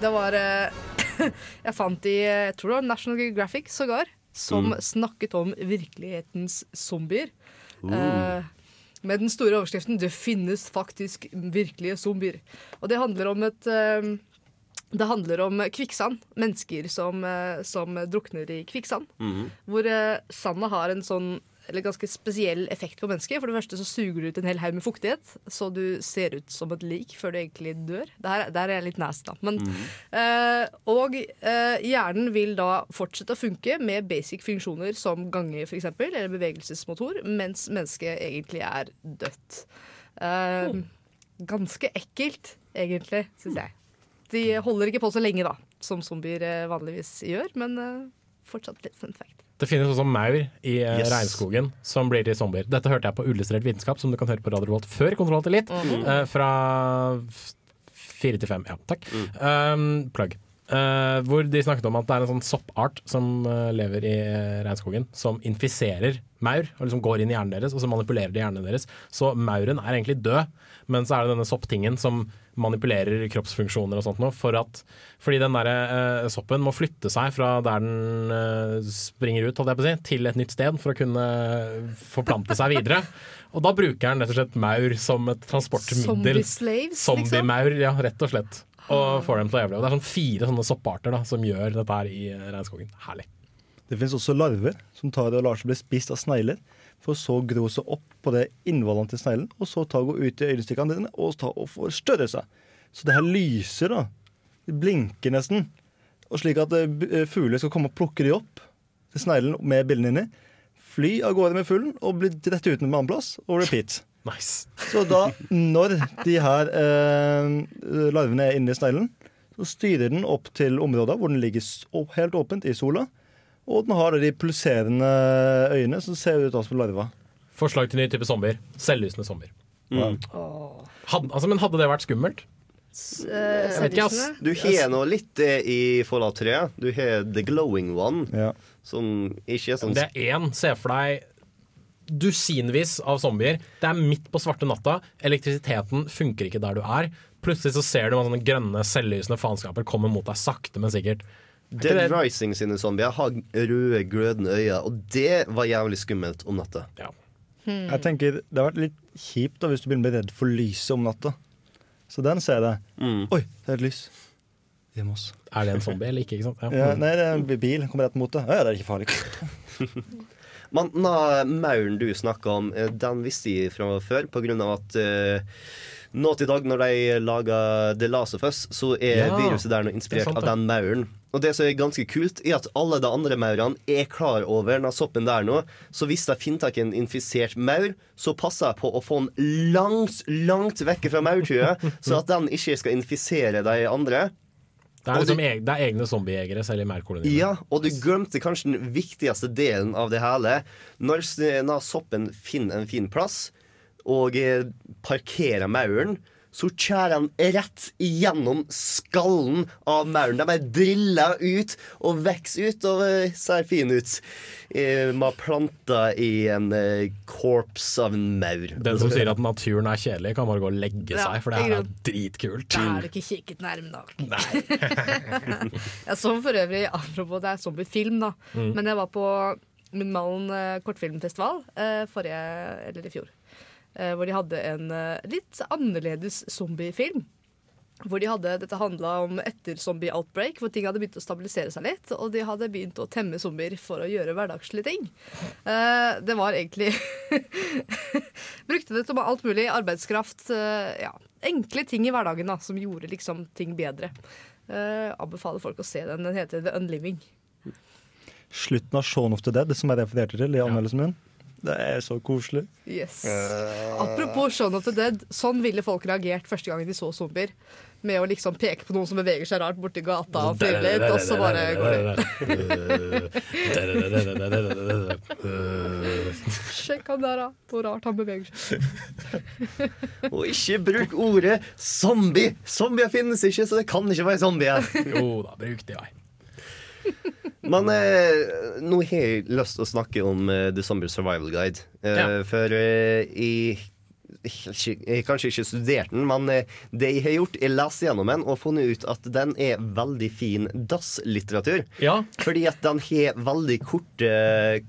det var eh, Jeg fant i jeg tror det var National Geographic sågar, som Mm. snakket om virkelighetens zombier. Uh. Eh, med den store overskriften 'Det finnes faktisk virkelige zombier'. Og det handler om et eh, det handler om kvikksand. Mennesker som, eh, som drukner i kvikksand. Mhm. Hvor eh, sandet har en sånn eller ganske spesiell effekt på mennesket. For det første så suger du ut en hel haug med fuktighet, så du ser ut som et lik før du egentlig dør. Der, der er jeg litt nasty, da. Men, eh, og eh, hjernen vil da fortsette å funke med basic funksjoner som gange, f.eks., eller bevegelsesmotor, mens mennesket egentlig er dødt. Eh, Ganske ekkelt, egentlig, syns jeg. De holder ikke på så lenge, da, som zombier eh, vanligvis gjør, men eh, fortsatt litt fun fact. Det finnes også maur i eh, Yes. regnskogen som blir til zombier. Dette hørte jeg på Ullustrert vitenskap, som du kan høre på Radio Volt før Kontroll til litt. Mm eh, fra fire til fem. Ja, takk. Um, plugg. Eh, hvor de snakket om at det er en sånn soppart som uh, lever i eh, regnskogen, som infiserer maur, og liksom går inn i hjernen deres, og så manipulerer de hjernen deres. Så mauren er egentlig død, men så er det denne sopptingen som manipulerer kroppsfunksjoner og sånt noe, for at, fordi den der uh, soppen må flytte seg fra der den springer ut, si, til et nytt sted for å kunne forplante seg videre. Og da bruker den rett og slett maur som et transportmiddel. Zombie slaves, liksom? Zombie-maur, ja, rett og slett. Og får dem til å overleve. Det er sånn fire sånne sopparter da, som gjør dette her i eh, regnskogen. Herlig. Det finnes også larver som tar og lar seg bli spist av snegler, for å så gro seg opp på det innvollene til sneglen, og så ta og gå ut i øyestikkene dine og ta og forstørre seg. Så det her lyser, da. Det blinker nesten. Og slik at eh, eh, fugler skal komme og plukke de opp til sneglen med billene inni. Fly av gårde med fuglen og bli rett uten en annen plass, og repeat. Nice. Så da, når de her eh, larvene er inni sneglen, så styrer den opp til områder hvor den ligger s- helt åpent i sola. Og den har de pulserende øyne som ser ut som larver. Forslag til ny type zombier. Selvlysende zombier. Mm. Had, altså, men hadde det vært skummelt? Jeg vet ikke, ass. Du har nå litt det i Fallout 3. Du har The Glowing One, som ikke er sånn Det er én. Se for deg dusinvis av zombier. Det er midt på svarte natta. Elektrisiteten funker ikke der du er. Plutselig så ser du sånne grønne, selvlysende faenskaper komme mot deg sakte, men sikkert. Er Dead det- Rising sine zombier har røde, glødende øyne, og det var jævlig skummelt om natta. Jeg tenker Det har vært litt kjipt da hvis du begynner å bli redd for lyset om natta. Så den ser jeg. Oi, det er et lys. Hjemme hos. Er det en zombie eller ikke? ikke sant? Ja, nei, det er en bil. Kommer rett mot deg. Ja, ja, det er ikke farlig. Men den mauren du snakka om, eh, den visste jeg fra før, av at uh, nå til dag, når de lager The Last of Us, så er Ja, viruset der nå er inspirert sant, av den mauren. Og det som er ganske kult, er at alle de andre maurene er klar over den soppen der nå. Så hvis de finner tak i en infisert maur, så passer jeg på å få den langt, langt vekk fra maurtuet, så at den ikke skal infisere de andre. Det er, liksom, du- det er egne zombiejegere selv i maurkoloniene. Ja, og du glemte kanskje den viktigste delen av det hele. Når når soppen finner en fin plass og eh, parkerer mauren, så skjærer han rett igjennom skallen av mauren. De er drilla ut og vokser ut og eh, ser fine ut. med Man har planta i en eh, korps av en maur. Den som sier at naturen er kjedelig, kan bare gå og legge seg, for det her er dritkult. Da har du ikke kikket nærme nok. jeg så for øvrig, apropos det er zombiefilm, da. Mm. Men jeg var på Min Malen kortfilmfestival eh, forrige, eller i fjor. Eh, hvor de hadde en eh, litt annerledes zombiefilm. Hvor de hadde, Dette handla om etter zombie outbreak, hvor ting hadde begynt å stabilisere seg litt. Og de hadde begynt å temme zombier for å gjøre hverdagslige ting. Eh, det var egentlig Brukte det til alt mulig. Arbeidskraft. eh, ja, enkle ting i hverdagen da, som gjorde liksom ting bedre. Eh, anbefaler folk å se den. Den heter The Unliving. Slutten av Shaun of the Dead, som jeg refererte til i anmeldelsen min. Det er så koselig. Yes. Apropos Shaun of the Dead. Sånn ville folk reagert første gangen de så zombier. Med å liksom peke på noen som beveger seg rart borti gata og flire litt, og så bare. Sjekk han der, da. Hvor rart han beveger seg. Og ikke bruk ordet zombie! Zombier finnes ikke, så det kan ikke være zombier. Jo da, bruk det, jeg. Men eh, nå har jeg lyst til å snakke om eh, The Summer Survival Guide. Eh, Ja. For eh, jeg, jeg har kanskje ikke studert den, men eh, det jeg har gjort, er lest gjennom den og funnet ut at den er veldig fin dasslitteratur. Ja. Fordi at den har veldig korte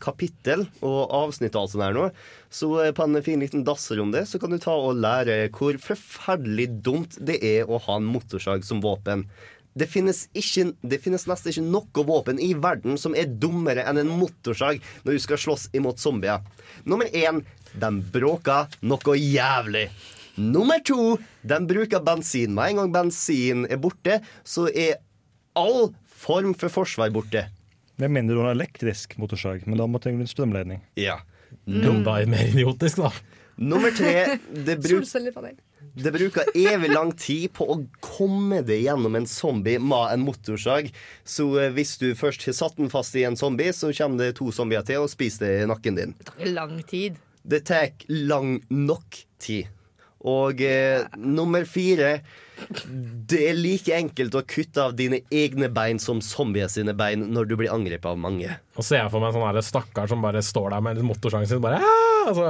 kapittel og avsnitt og alt sånt her nå. Så eh, på en fin liten dassrunde så kan du ta og lære hvor forferdelig dumt det er å ha en motorsag som våpen. Det finnes, ikke, det finnes nesten ikke noe våpen i verden som er dummere enn en motorsag når du skal slåss imot zombier. Nummer én, den bråker noe jævlig. Nummer to, den bruker bensin. Med en gang bensin er borte, så er all form for forsvar borte. Med mindre du har en elektrisk motorsag, men da må du en strømledning. Ja. Enda mer idiotisk, da. Nummer tre, det, bruk, Solcellepanel. Det bruker evig lang tid på å komme deg gjennom en zombie med en motorsag. Så eh, hvis du først har satt den fast i en zombie, så kommer det to zombier til og spiser det i nakken din. Det tar lang tid. Det tar lang nok tid. Og eh, nummer fire Det er like enkelt å kutte av dine egne bein som zombier sine bein når du blir angrepet av mange. Og ser jeg for meg en sånn stakkar som bare står der med motorsangen sin bare «Ah!» altså,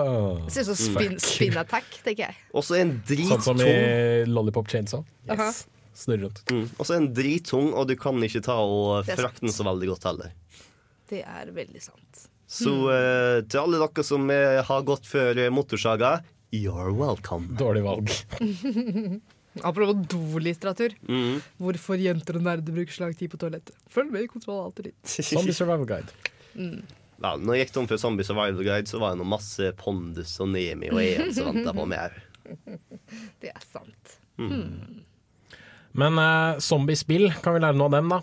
Det ser ut som spin, spin attack, tenker jeg. Og så er en Sånn som i Lollipop Chainsaw. Aha. Snurrer rundt. mm. Og så er en drittung, og du kan ikke ta og Det er frakte den så veldig godt heller. Det er veldig sant. Så eh, til alle dere som eh, har gått før eh, motorsaga, you're welcome. Dårlig valg. Apropos dolitteratur. Mm. Hvorfor jenter og nerder bruker så lang tid på toalettet. Følg med i Kontroll alt litt. Zombie Survival Guide. Mm. Ja, når jeg gikk tom for Zombie Survival Guide, så var det noe masse Pondus og Nemi og en som venta på meg òg. Det er sant. Men uh, zombiespill, kan vi lære noe av dem, da?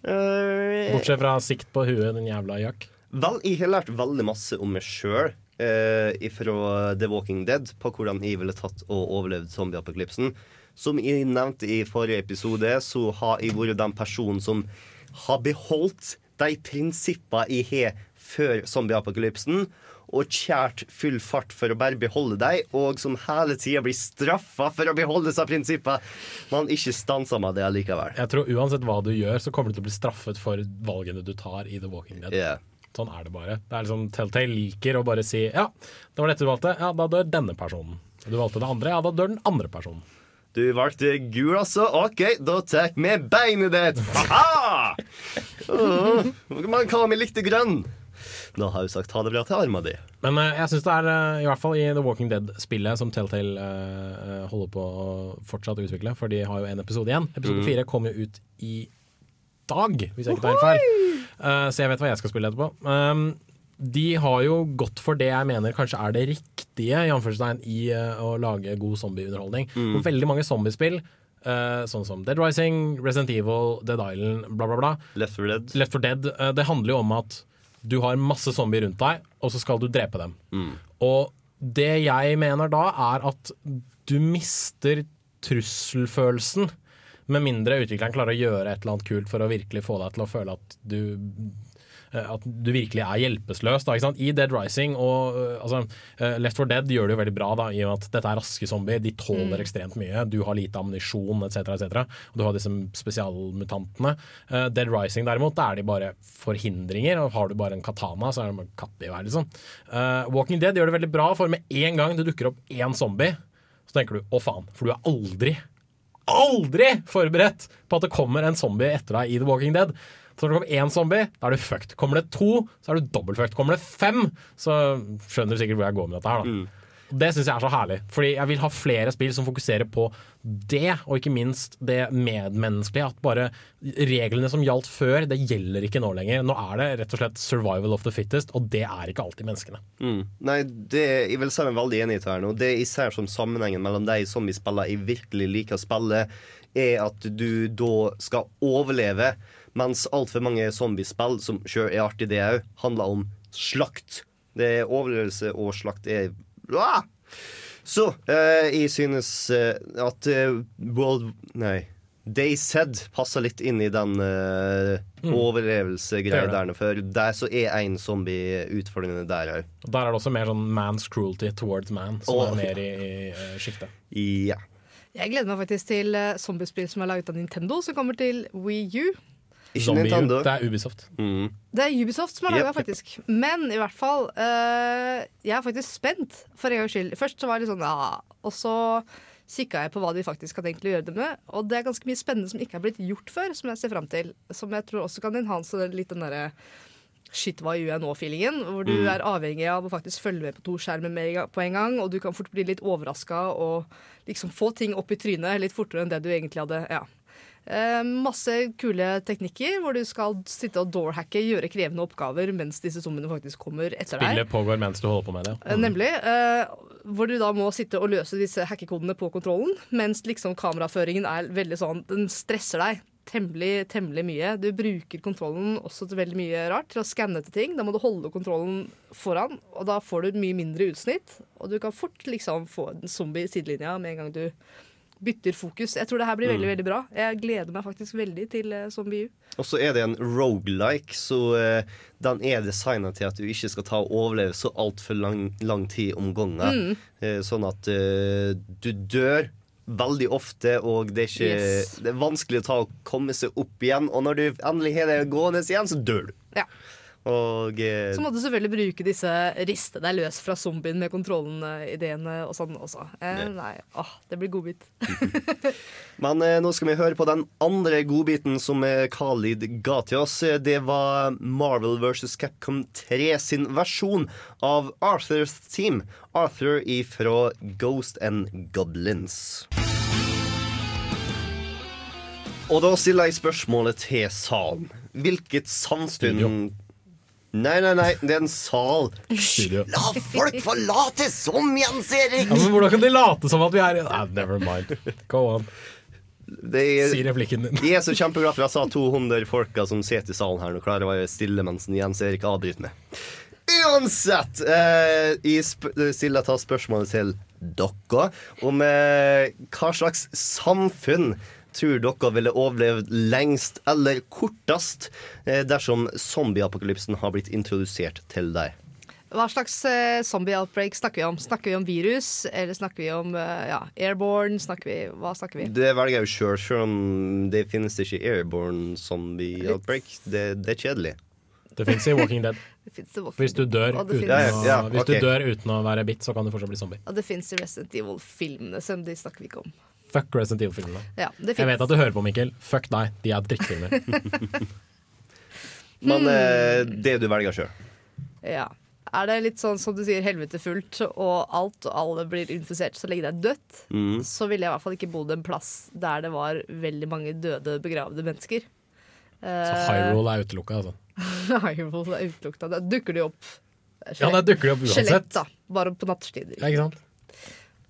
Uh, Bortsett fra sikt på huet, den jævla jakk. Vel, jeg har lært veldig masse om meg sjøl. Eh, fra The Walking Dead på hvordan jeg ville tatt og overlevd zombieapokalypsen. Som jeg nevnte i forrige episode, så har jeg vært den personen som har beholdt de prinsippene jeg har før zombieapokalypsen, og kjært full fart for å bare beholde dem, og som hele tida blir straffa for å beholde disse prinsippene, men ikke stanser med det allikevel. Jeg tror uansett hva du gjør, så kommer du til å bli straffet for valgene du tar i The Walking Dead. Yeah. Sånn er det bare. Det er liksom Telltale liker å bare si ja, det var dette du valgte, ja, da dør denne personen. Du valgte det andre, ja, da dør den andre personen. Du valgte gul, altså? OK, da tar vi beinet ditt. Ha-ha! Åh, Man kan vi likte grønn. Nå har hun sagt ha det bra til arma di. Men eh, jeg syns det er, eh, i hvert fall i The Walking Dead-spillet, som Telltale eh, holder på å fortsatt utvikle, for de har jo en episode igjen. Episode Mm. kom jo ut i dag, hvis jeg ikke tar helt feil. Uh, så jeg vet hva jeg skal spille etterpå. Um, de har jo gått for det jeg mener kanskje er det riktige i, i uh, å lage god zombieunderholdning. Mm. For veldig mange zombiespill, Uh, sånn som Dead Rising, Resident Evil, Dead Island, bla, bla, bla, Left for Dead. Left for Dead, Uh, det handler jo om at du har masse zombier rundt deg, og så skal du drepe dem. Mm. Og det jeg mener da, er at du mister trusselfølelsen. Med mindre utvikleren klarer å gjøre et eller annet kult for å virkelig få deg til å føle at du eh, at du virkelig er hjelpeløs. I Dead Rising og eh, altså, eh, Left 4 Dead gjør det jo veldig bra, da, i og med at dette er raske zombier. De tåler Mm. ekstremt mye. Du har lite ammunisjon etc. etc. Og du har disse spesialmutantene. Uh, Dead Rising derimot, da er de bare forhindringer. Og har du bare en katana, så er det bare vær. liksom. Uh, Walking Dead gjør det veldig bra, for med en gang det dukker opp én zombie, så tenker du å faen, for du er aldri aldri forberedt på at det kommer en zombie etter deg i The Walking Dead. Så når det kommer én zombie, da er du fucked. Kommer det to, så er du dobbelt fucked. Kommer det fem, så skjønner du sikkert hvor jeg går med dette her. da. Det syns jeg er så herlig. Fordi jeg vil ha flere spill som fokuserer på det, og ikke minst det medmenneskelige. At bare reglene som gjaldt før, det gjelder ikke nå lenger. Nå er det rett og slett survival of the fittest, og det er ikke alltid menneskene. Mm. Nei, det, jeg vil si meg veldig enig i det her nå. Det jeg ser som sammenhengen mellom de spiller jeg virkelig liker å spille, er at du da skal overleve, mens altfor mange zombiespill, som sjøl er artig det òg, handler om slakt. Det er overlevelse og slakt er ah! Så eh, jeg synes eh, at eh, World Nei. They Said passer litt inn i den eh, Mm. overlevelsegreia Det gjør der. For der så er én zombie utfordrende der òg. Og Der er det også mer sånn man's cruelty towards man, som oh, er mer i, i eh, sjiktet. Ja. Jeg gleder meg faktisk til uh, zombiespill som er laget av Nintendo, som kommer til Wii U. Zombie U, det er Ubisoft. Det er Ubisoft som har laga, yep. faktisk. Men i hvert fall eh, Jeg er faktisk spent, for en gangs skyld. Først så var det litt sånn ja, og så kikka jeg på hva de faktisk har tenkt å gjøre det med. Og det er ganske mye spennende som ikke er blitt gjort før, som jeg ser fram til. Som jeg tror også kan enhance litt den derre Shit, hva gjør jeg nå-feelingen? Hvor du Mm. er avhengig av å faktisk følge med på to skjermer med på en gang, og du kan fort bli litt overraska og liksom få ting opp i trynet litt fortere enn det du egentlig hadde. Ja. Eh, masse kule teknikker hvor du skal sitte og doorhacke, gjøre krevende oppgaver mens disse zombiene faktisk kommer etter deg. Spillet pågår mens du holder på med det. Mm. Nemlig. eh, hvor du da må sitte og løse disse hackekodene på kontrollen, mens liksom kameraføringen er veldig sånn Den stresser deg temmelig, temmelig mye. Du bruker kontrollen også til veldig mye rart, til å skanne etter ting. Da må du holde kontrollen foran, og da får du mye mindre utsnitt. Og du kan fort liksom få en zombie i sidelinja med en gang du bytter fokus. Jeg tror det her blir veldig Mm. veldig bra. Jeg gleder meg faktisk veldig til uh, Zombie U. Og så er det en rogelike, så uh, den er designa til at du ikke skal ta og overleve så altfor lang, lang tid om gangen. Mm. Uh, sånn at uh, du dør veldig ofte, og det er ikke Yes. Det er vanskelig å ta og komme seg opp igjen. Og når du endelig har det gående igjen, så dør du. Ja. Og eh, Så må du selvfølgelig bruke disse riste deg løs fra zombien med kontrollen-ideene og sånn også. Eh, nei, åh, det blir godbit. Men eh, nå skal vi høre på den andre godbiten som eh, Khalid ga til oss. Eh, Det var Marvel vs. Capcom 3 sin versjon av Arthurs Team. Arthur ifra Ghost and Goblins. Og da stiller jeg spørsmålet til salen. Hvilket samfunn Nei, nei, nei, det er en sal. Studio. La folk få late som, Jens Erik! Ja, men Hvordan kan de late som at vi er Nei, Never mind. Go on. Er, Si replikken din. Jeg er så kjempeglad for at jeg sa 200 folka som sitter i salen her nå, klarer å være stille mens Jens Erik avbryter meg. Uansett, eh, jeg sp stiller ta spørsmålet til dere om eh, hva slags samfunn tror dere ville overlevd lengst eller kortest eh, dersom zombieapokalypsen har blitt introdusert til deg? Hva slags eh, zombie-outbreak snakker vi om? Snakker vi om virus, eller snakker vi om eh, ja, airborne? Snakker vi, hva snakker vi? Det velger jeg jo sjøl, sjøl om det finnes ikke airborne zombie outbreak. Det, det er kjedelig. Det fins i Walking Dead. Det finnes det Hvis du dør uten, Ja, ja, hvis ok. du dør uten å være bitt, så kan du fortsatt bli zombie. Og det fins i Resident Evil-filmene, som de snakker vi ikke om. Fuck Resident Evil-filmene. Ja, Jeg vet at du hører på, Mikkel. Fuck deg, de er drittfilmer. Men eh, det du velger sjøl. Ja. Er det litt sånn som du sier, helvete fullt, og alt og alle blir infisert så lenge det er dødt, Mm. så ville jeg i hvert fall ikke bodd en plass der det var veldig mange døde, begravde mennesker. Så Hyrule er utelukka, altså. Hyrule er utelukka. Da dukker de opp. Ja, da dukker de opp uansett. Skjelett, da. Bare på nattestider. Ja, ikke sant?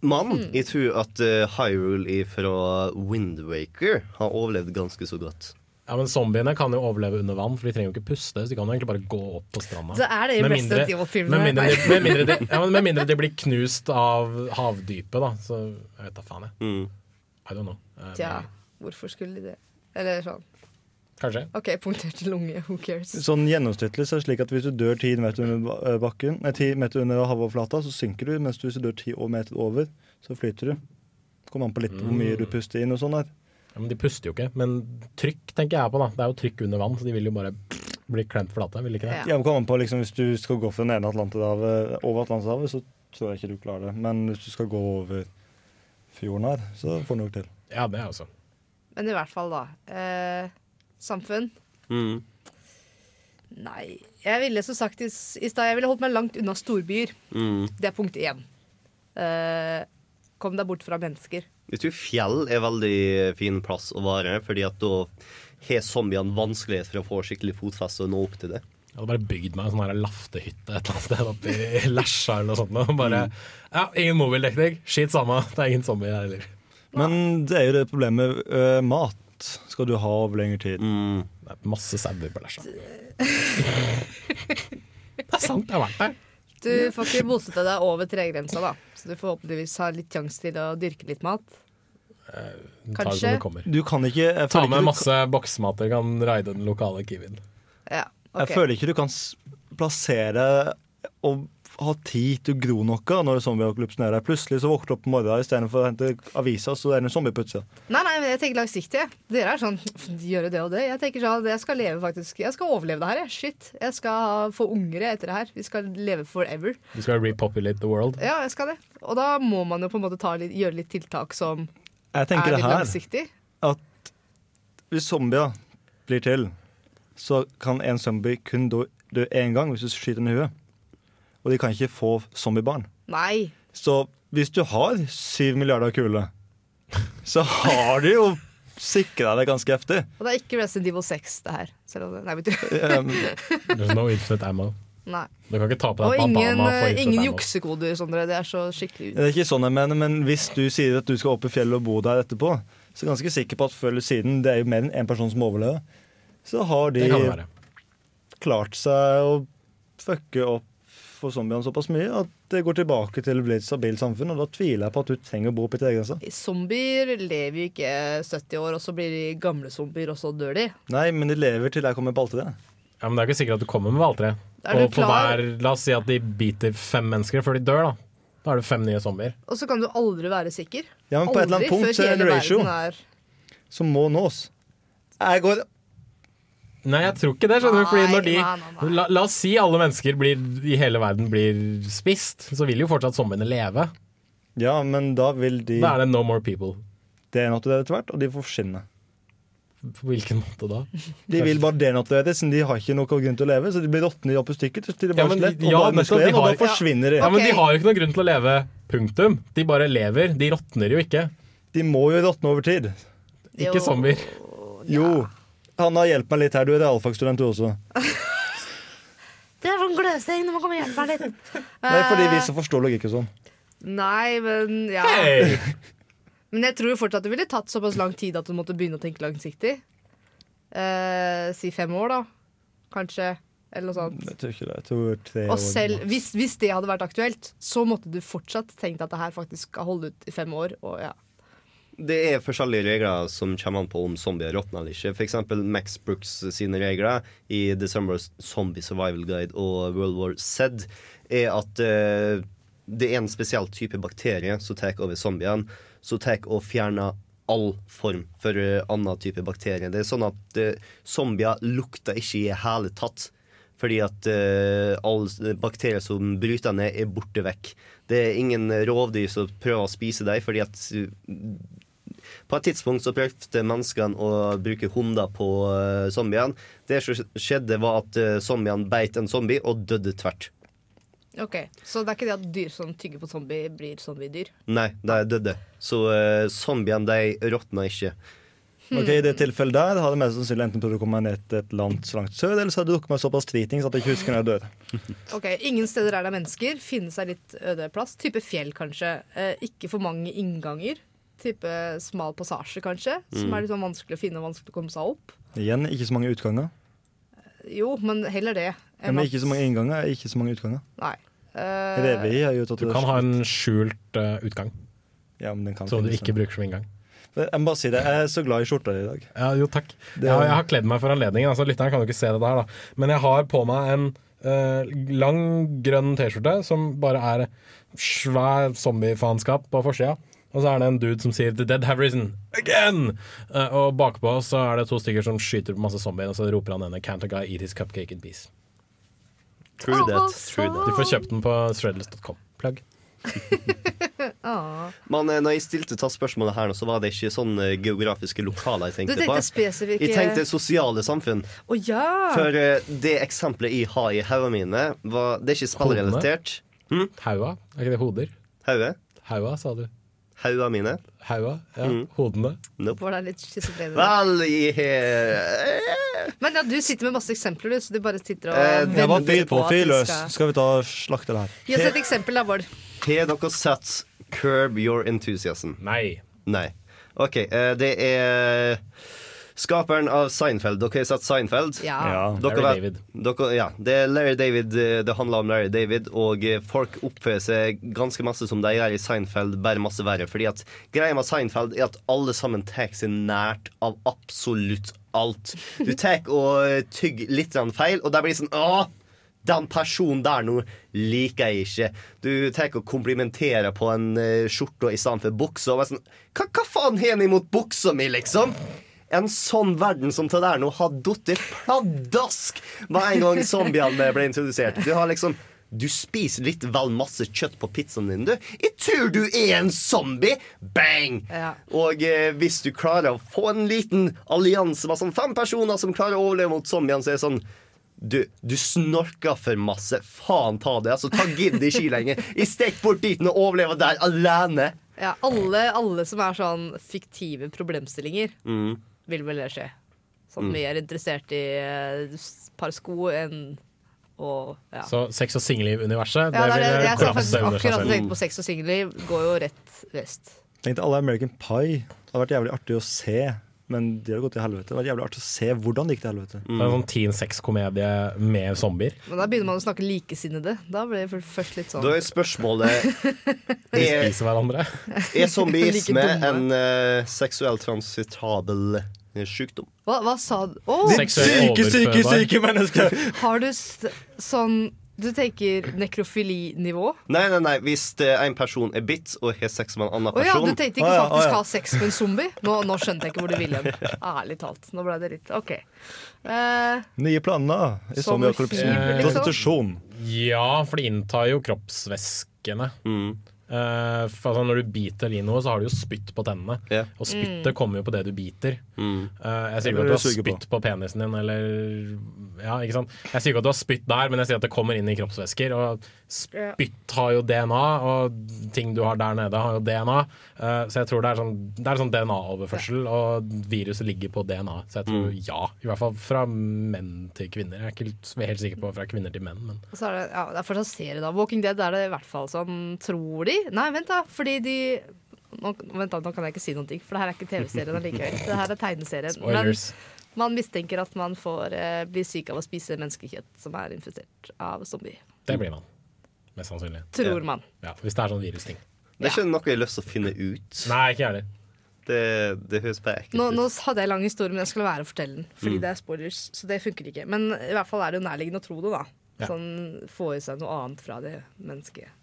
Men jeg tror at uh, Hyrule fra Windwaker har overlevd ganske så godt. Ja, men Zombiene kan jo overleve under vann, for de trenger jo ikke puste. Så de kan jo egentlig bare gå opp på stranda. Så er det i Med mindre- Med mindre, de, med, mindre de, ja, med mindre de blir knust av havdypet, da. Så jeg vet da faen, jeg. Mm. I don't know. Eh, Tja, hvorfor skulle de det? Eller sånn. Kanskje. OK, punktert lunge, who cares? Sånn Gjennomsnittlig så er det slik at hvis du dør ti meter under eh, bakken Nei, ti meter under havoverflata, så synker du. Mens du hvis du dør ti meter over, så flyter du. Kommer an på litt hvor mye du puster inn og sånn der. Ja, men de puster jo ikke. Men trykk tenker jeg på, da. Det er jo trykk under vann, så de vil jo bare bli klemt flate. Vil de ikke det? Ja, men kommer an på liksom, Hvis du skal gå fra den ene Atlanterhavet over Atlanterhavet, så tror jeg ikke du klarer det. Men hvis du skal gå over fjorden her, så får du nok til. Ja, det er også. Men i hvert fall, da. Eh, samfunn. Mm. Nei. Jeg ville som sagt i i stad Jeg ville holdt meg langt unna storbyer. Mm. Det er punkt én. Uh, kom deg bort fra mennesker. Jeg tror fjell er veldig fin plass å være, fordi at da har zombiene vanskelighet for å få skikkelig fotfeste og nå opp til det. Jeg hadde bare bygd meg en sånn her laftehytte et eller annet sted oppi i Lesja eller noe sånt. Og bare, ja, ingen mobildekning, skitt samme, det er ingen zombier her heller. Men det er jo det problemet. med mat skal du ha over lengre tid. Mm. Det er masse sauer på Lesja. Det er sant, jeg har vært der. Du får ikke bosette deg over tregrensa, da. Så du forhåpentligvis har litt sjanse til å dyrke litt mat. Kanskje. det kommer. Du kan ikke Ta ikke med du masse boksmat, dere kan raide den lokale Kiwien. Ja, Jeg føler ikke du kan plassere og ha tid til å gro noe når zombieapokalypsen er der. Plutselig så våkner du opp på morgenen istedenfor å hente aviser, så er det en zombie utsida. Nei, nei, men jeg tenker langsiktig. Dere er sånn gjøre det og det. Jeg tenker sånn, jeg skal leve faktisk Jeg skal overleve det her, jeg. Shit. Jeg skal få unger etter det her. Vi skal leve forever. Du skal repopulate the world. Ja, jeg skal det. Og da må man jo på en måte ta litt, gjøre litt tiltak som er tenker det litt her langsiktig. at hvis zombier blir til, så kan en zombie kun dø én gang hvis du skyter den i huet. Og de kan ikke få zombiebarn. Nei. Så hvis du har syv milliarder kuler, så har du jo sikra deg ganske heftig. Og det er ikke Resident Evil 6, det her. Selv om det, nei, betyr Um, There's no infinite ammo. Nei. Du kan ikke ta på Og deg ingen, bandana for eh, ingen juksekoder, Sondre. Det er så skikkelig Det er ikke sånn jeg mener, men hvis du sier at du skal opp i fjellet og bo der etterpå, så er jeg ganske sikker på at før eller siden, det er jo mer enn én person som overlever, så har de klart seg å fucke opp for zombiene såpass mye at det går tilbake til å bli et stabilt samfunn, og da tviler jeg på at du trenger å bo på tregrensa. Zombier lever jo ikke 70 år, og så blir de gamle zombier, og så dør de. Nei, men de lever til jeg kommer på alt det. Ja, men Det er ikke sikkert at du kommer med alteret. Er Og på hver, La oss si at de biter fem mennesker før de dør. Da Da er det fem nye zombier. Og så kan du aldri være sikker. Ja, men på et eller annet punkt før så er en ratio verden er som må nås. Jeg går Nei, jeg tror ikke det. skjønner du Fordi når de, Nei, nei, la, la oss si alle mennesker blir, i hele verden blir spist, så vil jo fortsatt zombiene leve. Ja, men da vil de Da er det no more people. denaturere etter hvert, og de får forsvinne. På hvilken måte da? De vil bare denaturere, siden de har ikke noe grunn til å leve. Så de blir råtne opp i stykket. til de Ja, men, slett, og ja, bare de igjen, og da forsvinner de. ja, men de har jo ikke noen grunn til å leve. Punktum. De bare lever. De råtner jo ikke. De må jo råtne over tid. Ikke zombier. Jo. Hanna, hjelp meg litt her. Du er realfagsstudent, du også. Det er sånn gløsing, du må komme og hjelpe meg litt. er fordi vi så som forstår logikk og sånn. Nei, men ja. Hey! Men jeg tror fortsatt det ville tatt såpass lang tid at du måtte begynne å tenke langsiktig. Eh, si fem år, da. Kanskje. Eller noe sånt. Jeg tror ikke det. Jeg tror tre Og år. selv, hvis, hvis det hadde vært aktuelt, så måtte du fortsatt tenkt at det her faktisk skal holde ut i fem år. Og ja. Det er forskjellige regler som kommer an på om zombier råtner eller ikke. F.eks. Max Brooks sine regler i December Zombie Survival Guide og World War Z er at eh, det er en spesiell type bakterie som tar over zombiene, som tar og fjerner all form for uh, annen type bakterie. Det er sånn at uh, zombier lukter ikke i hele tatt. Fordi at uh, alle bakterier som bryter ned, er borte vekk. Det er ingen rovdyr som prøver å spise deg, fordi at på et tidspunkt så prøvde menneskene å bruke hunder på uh, zombiene. Det som skjedde, var at uh, zombiene beit en zombie og døde tvert. Ok, Så det er ikke det at dyr som tygger på zombie, blir zombiedyr? Nei, de døde. Så uh, zombiene de råtna ikke. Ok, I det tilfellet der hadde det mest sannsynlig enten prøvd å komme ned til et land så langt sør, eller så hadde du drukket meg såpass dritings at jeg ikke husker når jeg dør. Ok, Ingen steder er det mennesker. Finne seg litt øde plass. Type fjell, kanskje. Eh, ikke for mange innganger. Type smal passasje, kanskje. Som Mm. er litt sånn vanskelig å finne og vanskelig å komme seg opp. Igjen, ikke så mange utganger. Jo, men heller det. Ja, enn men ikke så mange innganger, ikke så mange utganger. Nei. Eh, Revi har jo tatt Du kan ha en skjult uh, utgang Ja, men den kan som du ikke bruker som inngang. Jeg må bare si det, jeg er så glad i skjorta di i dag. Ja, jo, takk. Det- Jeg, har- jeg har kledd meg for anledningen. Altså, lytteren kan jo ikke se det der, da. Men jeg har på meg en Uh, lang, grønn T-skjorte som bare er svær zombiefaenskap på forsida. Og så er det en dude som sier 'The dead have risen again'. Eh, og bakpå så er det to stykker som skyter på masse zombier, og så roper han denne 'Can't a guy eat his cupcake in peace'. True that, true that. Du får kjøpt den på threadless.com. Plugg. ah. Men eh, når jeg stilte ta spørsmålet her nå, så var det ikke sånne geografiske lokaler jeg Du tenkte, tenkte på. spesifikke Jeg tenkte sosiale samfunn. Oh, ja! For eh, det eksempelet jeg har i hodene mine, var, det er ikke spillrelatert. Hm? Haua? Er ikke det hoder? Hauge? Haua, sa du. Hodene mine. Haua? Ja. Mm. Hodene. Nope. Var det litt schizofren? Vel, Men ja, du sitter med masse eksempler, du, så du bare sitter og Eh, Jeg var fyr på, fyr løs. skal- Skal vi ta slakte det her? Gi oss et eksempel, da, Bård. Har dere sett Curb Your Enthusiasm? Nei. Nei. OK. eh, det er skaperen av Seinfeld. Dere har sett Seinfeld? Ja. Ja. Larry vet- David. Dere, ja, det er Larry David eh, det handler om Larry David, og eh, folk oppfører seg ganske masse som de gjør i Seinfeld, bare masse verre. Fordi at greia med Seinfeld er at alle sammen tar seg nært av absolutt alt. Du tar og eh, tygger litt feil, og det blir sånn Åh! Den personen der nå liker jeg ikke. Du tar og komplimenterer på en skjorte i stedet for buksa. Og er sånn, hva, hva faen har han imot buksa mi, liksom? En sånn verden som det der nå har datt pladask med en gang zombiene ble introdusert. Du har liksom du spiser litt vel masse kjøtt på pizzaen din, du. Jeg tror du er en zombie! Bang! Ja. Og eh, hvis du klarer å få en liten allianse med sånn fem personer som klarer å overleve mot zombiene, så er det sånn du, du snorker for masse. Faen ta det. altså Ta gidd ikke lenger. Jeg stikk bort dit og overlever der alene. Ja, alle, alle som er sånn fiktive problemstillinger, Mm. Vil vel det skje. Sånn Mm. er interessert i et uh, par sko enn å ja. Så sex og singelliv-universet, ja, det det, det. vil Jeg akkurat tenkt på sex og singelliv. Går jo rett vest. Tenkte alle American Pie. Det hadde vært jævlig artig å se, men de hadde gått til helvete. Det vært jævlig artig å se hvordan det gikk til helvete. Det er en sånn teen sex-komedie med zombier. Men da begynner man å snakke likesinnede. Da blir det først litt sånn Da er spørsmålet De Er, spiser hverandre. er zombieisme Like en uh, seksuelt transitabel eh, sykdom? Hva, hva sa du? Oh. Ditt Syke, syke, syke menneske! Har du st sånn Du tenker nekrofilinivå? Nei, nei, nei, hvis eh, en person er bitt og har sex med en annen oh, ja, person du tenkte ikke Å ja, oh, faktisk ja. ha sex med en zombie? Nå, nå skjønte jeg ikke hvor du ville hen. Ærlig talt. Nå ble det litt OK. Eh, Nye planer i Som zombieapokalypse. liksom? Prostitusjon. Ja, for de inntar jo kroppsvæskene. Mm. Eh, for altså, når du biter i noe, så har du jo spytt på tennene. Yeah. Og spyttet kommer jo på det du biter. Mm. Uh, jeg sier ikke at du har spytt på. på. penisen din, eller Ja, ikke sant. Jeg sier ikke at du har spytt der, men jeg sier at det kommer inn i kroppsvæsker. Og spytt har jo DNA, og ting du har der nede, har jo DNA. Eh, så jeg tror det er sånn, er sånn DNA-overførsel, og viruset ligger på DNA. Så jeg tror ja. I hvert fall fra menn til kvinner. Jeg er ikke helt- helt sikker på fra kvinner til menn, men og så er det, ja, det er fortsatt serie, da. Walking Dead er det i hvert fall sånn, tror de. Nei, vent, da. Fordi de nå, vent da, nå kan jeg ikke si noe, for det her er ikke TV-serien allikevel. Det her er tegneserien. Men. Man mistenker at man får, eh, blir syk av å spise menneskekjøtt som er infisert av zombie. Det blir man. Mest sannsynlig. Tror man. Ja, hvis det er sånn virusting. Det er ikke noe jeg har lyst til å finne ut. Nei, ikke jeg heller. Det, det høres bare ekkelt Nå, ut. nå hadde jeg lang historie, men jeg skulle være å fortelle den. Fordi Mm. det er spoilers, så det funker ikke. Men i hvert fall er det jo nærliggende å tro det, da. Ja. Sånn få i seg noe annet fra det menneskegreiene.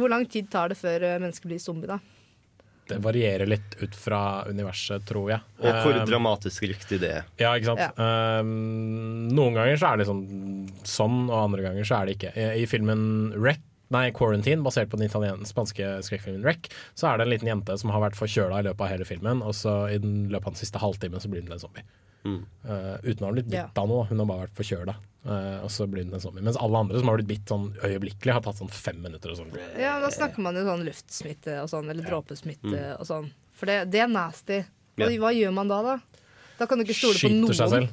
Hvor lang tid tar det før eh, mennesket blir zombie, da? Det varierer litt ut fra universet, tror jeg. Og hvor Um, dramatisk riktig det er. Ja, ikke sant. Um, noen ganger så er det sånn, sånn, og andre ganger så er det ikke. I, i filmen Wreck, nei, Quarantine, basert på den italien- spanske skrekkfilmen Wreck, så er det en liten jente som har vært forkjøla i løpet av hele filmen, og så i den løpet av den siste halvtimen så blir hun en zombie. Uh, uten å ha blitt Ja. bitt av noe, hun har bare vært forkjøla. Uh, og så blir hun en zombie. Mens alle andre som har blitt bitt sånn øyeblikkelig, har tatt sånn fem minutter og sånn. Ja, Da snakker man jo sånn luftsmitte og sånn, eller dråpesmitte Mm. og sånn. For det, det er nasty. Ja. Og hva gjør man da, da? Da kan du ikke stole på noen. Skyter seg selv.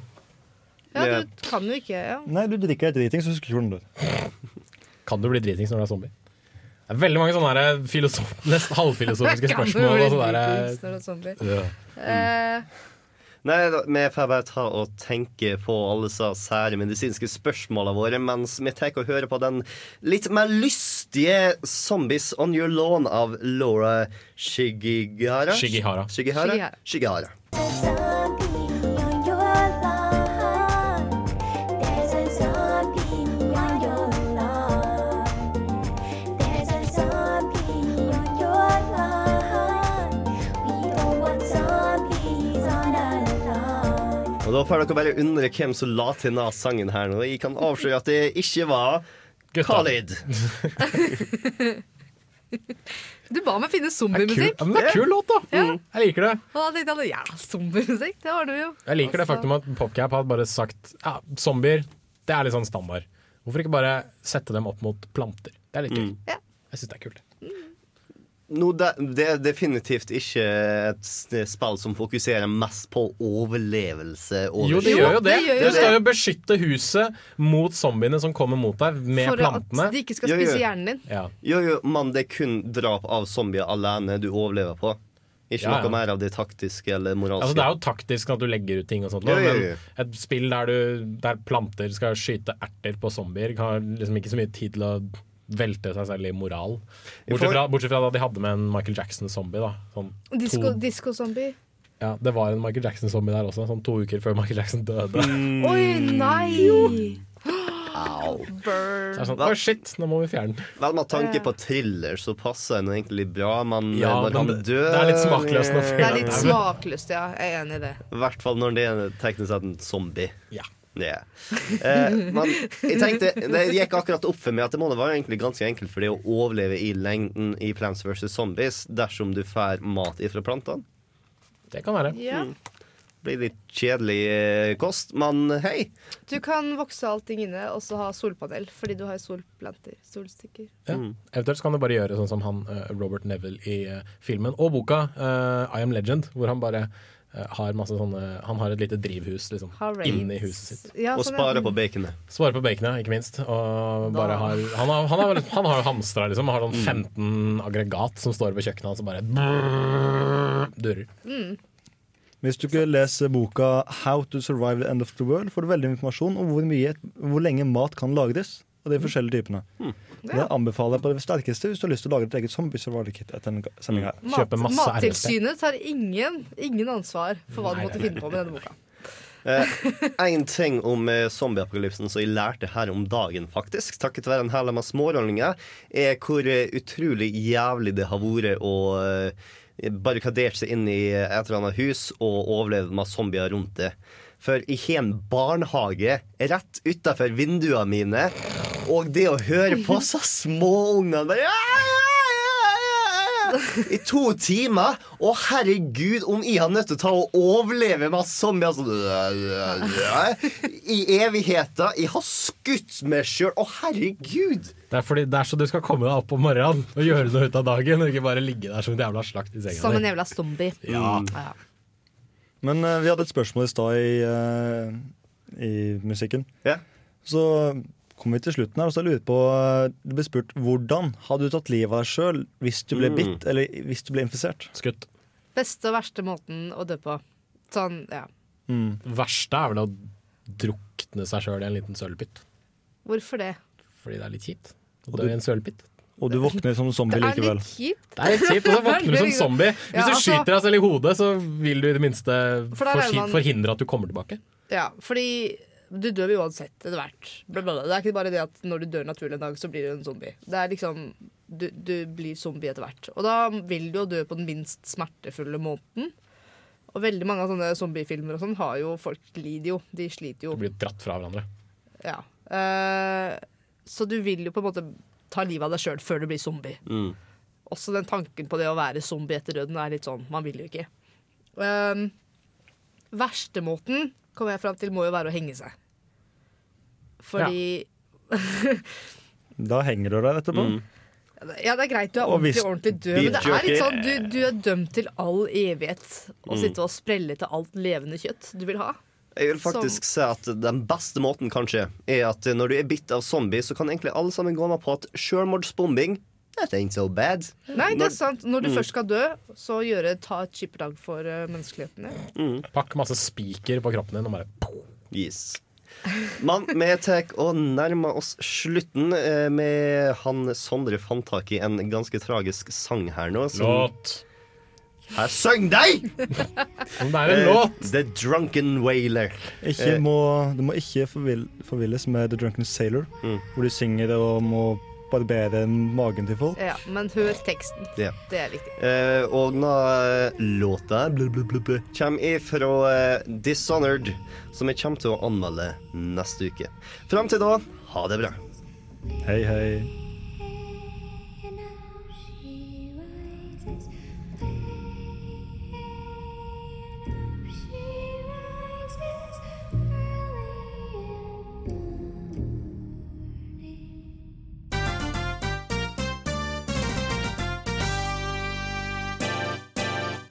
Ja, du kan jo ikke ja. Nei, du drikker deg driting, så husker du hvordan du. Kan du bli dritings når du er zombie? Det er veldig mange sånne her filosof, nesten halvfilosofiske Kan du spørsmål. bli Og sånne dritings der, når du er zombie? Ja. Eh, Nei, vi får bare ta og tenke på alle disse sære medisinske spørsmålene våre mens vi tar og hører på den litt mer lystige 'Zombies On Your Lawn' av Laura Shigihara. Shigihara. Shigihara. Shigihara. Shigihara. Da får dere bare undre hvem som la til denne sangen her nå. Jeg kan avsløre at det ikke var Khalid. du ba meg finne zombiemusikk. ja, men det er kul låt, da! Ja. Jeg liker det. Og da tenkte jeg ja, zombiemusikk, det har du jo. Jeg liker det faktum at PopCap har bare sagt ja, zombier, det er litt sånn standard. Hvorfor ikke bare sette dem opp mot planter? Det er litt kult. Ja. Jeg syns det er kult. No, det, det er definitivt ikke et spill som fokuserer mest på overlevelse. Over. Jo, det gjør jo det. det gjør jo Du skal jo beskytte huset mot zombiene som kommer mot deg, med For plantene. at de ikke skal Jo, spise hjernen din. Ja. Jo, jo, men det er kun drap av zombier alene du overlever på. Ikke Ja, ja. noe mer av det taktiske eller moralske. Altså, det er jo taktisk at du legger ut ting og sånt, nå, Jo, jo, jo. men et spill der, du, der planter skal skyte erter på zombier, har liksom ikke så mye tid til å velte seg selv i moral. Bortsett fra, bortsett fra da de hadde med en Michael Jackson-zombie. da sånn Disco, to, Disco-zombie. ja, Det var en Michael Jackson-zombie der også, sånn to uker før Michael Jackson døde. Mm. Oi, nei! Au. Burn. jeg er sånn, Å, shit, nå må vi fjerne den. Vel, med tanke på thriller så passer den egentlig bra, men Ja, når han det- dør det er litt smakløst når Det er litt smakløst, ja. Jeg er enig i det. I hvert fall når det er teknisk sett en zombie. Ja. Ja. Eh, men jeg tenkte, det gikk akkurat opp for meg at det må da være egentlig ganske enkelt for det å overleve i lengden i Plants vs. Zombies dersom du får mat ifra plantene. Det kan være. Ja. Blir litt kjedelig eh, kost, men hei. Du kan vokse allting inne og så ha solpanel, fordi du har solplanter. Solstykker. Ja. Eventuelt kan du bare gjøre sånn som han eh, Robert Neville i eh, filmen og boka uh, I Am Legend, hvor han bare har masse sånne Han har et lite drivhus liksom, inni huset sitt. Ja, Og sparer på baconet. Sparer på baconet, ikke minst. Og bare har, han, har, han, har, han har hamstra, liksom. Har sånn 15 aggregat som står ved kjøkkenet hans og bare durrer. Hvis du ikke leser boka 'How to Survive the End of the World', får du veldig informasjon om hvor, mye, hvor lenge mat kan lagres. Og de forskjellige typene. Det anbefaler jeg på det sterkeste hvis du har lyst til å lage et eget zombie survival kit etter en sending her. Mat, Mattilsynet tar ingen, ingen ansvar for hva du måtte nei, finne på med denne boka. En ting om eh, zombieapokalypsen som jeg lærte her om dagen, faktisk, takket være en hel masse smårollinger, er hvor eh, utrolig jævlig det har vært å eh, barrikadere seg inn i et eller annet hus og overleve med zombier rundt det. For jeg har en barnehage rett utafor vinduene mine, og det å høre på så småunger bare i to timer. Å, herregud, om jeg har nødt til å ta og overleve med zombier sånn I evigheter. Jeg har skutt meg sjøl. Å, herregud! Det er, fordi, det er så du skal komme deg opp om morgenen og gjøre noe ut av dagen, og ikke bare ligge der som en jævla slakt i senga Som en jævla zombie. Ja. Ja. Men uh, vi hadde et spørsmål i stad i, uh, i musikken. Ja. Så kom vi til slutten her, og så lurer på Du ble spurt hvordan hadde du tatt livet av deg sjøl hvis du ble Mm. bitt eller hvis du ble infisert? Skutt. Beste og verste måten å dø på. Sånn, ja. Mm. Verste er vel å drukne seg sjøl i en liten sølvpytt. Hvorfor det? Fordi det er litt kjipt å Og dø du- i en sølvpytt. Og du våkner som zombie likevel. Det er litt kjipt, og så våkner du som zombie. Hvis Ja, du altså- skyter deg selv i hodet, så vil du i det minste For forhindre at du kommer tilbake. Ja, fordi du dør jo uansett etter hvert. Det er ikke bare det at når du dør naturlig en dag, så blir du en zombie. Det er liksom Du, du blir zombie etter hvert. Og da vil du jo dø på den minst smertefulle måten. Og veldig mange av sånne zombiefilmer og sånn har jo Folk lider jo. De sliter jo. Du blir dratt fra hverandre. Ja. Uh, så du vil jo på en måte ta livet av deg sjøl før du blir zombie. Mm. Også den tanken på det å være zombie etter døden er litt sånn Man vil jo ikke. Um, Verstemåten kommer jeg fram til må jo være å henge seg. Fordi Da henger du deg etterpå. Mm. Ja, det er greit du er Og hvis- ordentlig, ordentlig død, men det er litt sånn du, du er dømt til all evighet å Mm. sitte og sprelle til alt levende kjøtt du vil ha. Jeg vil faktisk si at den beste måten kanskje er at når du er bitt av zombie, så kan egentlig alle sammen gå med på at selvmordsbombing That ain't so bad. Nei, det er sant. Når du Mm. først skal dø, så gjøre, ta et skippertak for uh, menneskeligheten. Mm. Pakk masse spiker på kroppen din og bare Yes. Men vi tar og nærmer oss slutten eh, med han Sondre fant tak i en ganske tragisk sang her nå. som- Låt. Her syng deg! Det er en låt! The Drunken Wailer. Ikke Eh, må, du må ikke forvill, forvilles med The Drunken Sailor, Mm. hvor du synger det og må barbere magen til folk. Ja, men hør teksten. Ja. Det er viktig. Eh, og denne låta bla, bla, bla, kommer ifra eh, Dishonored, som jeg kommer til å anmelde neste uke. Fram til da, ha det bra. Hei, hei.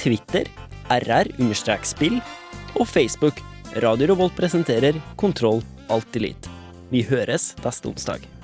Twitter rr-spill og Facebook Radio Revolt presenterer Kontroll Alt delete. Vi høres neste onsdag.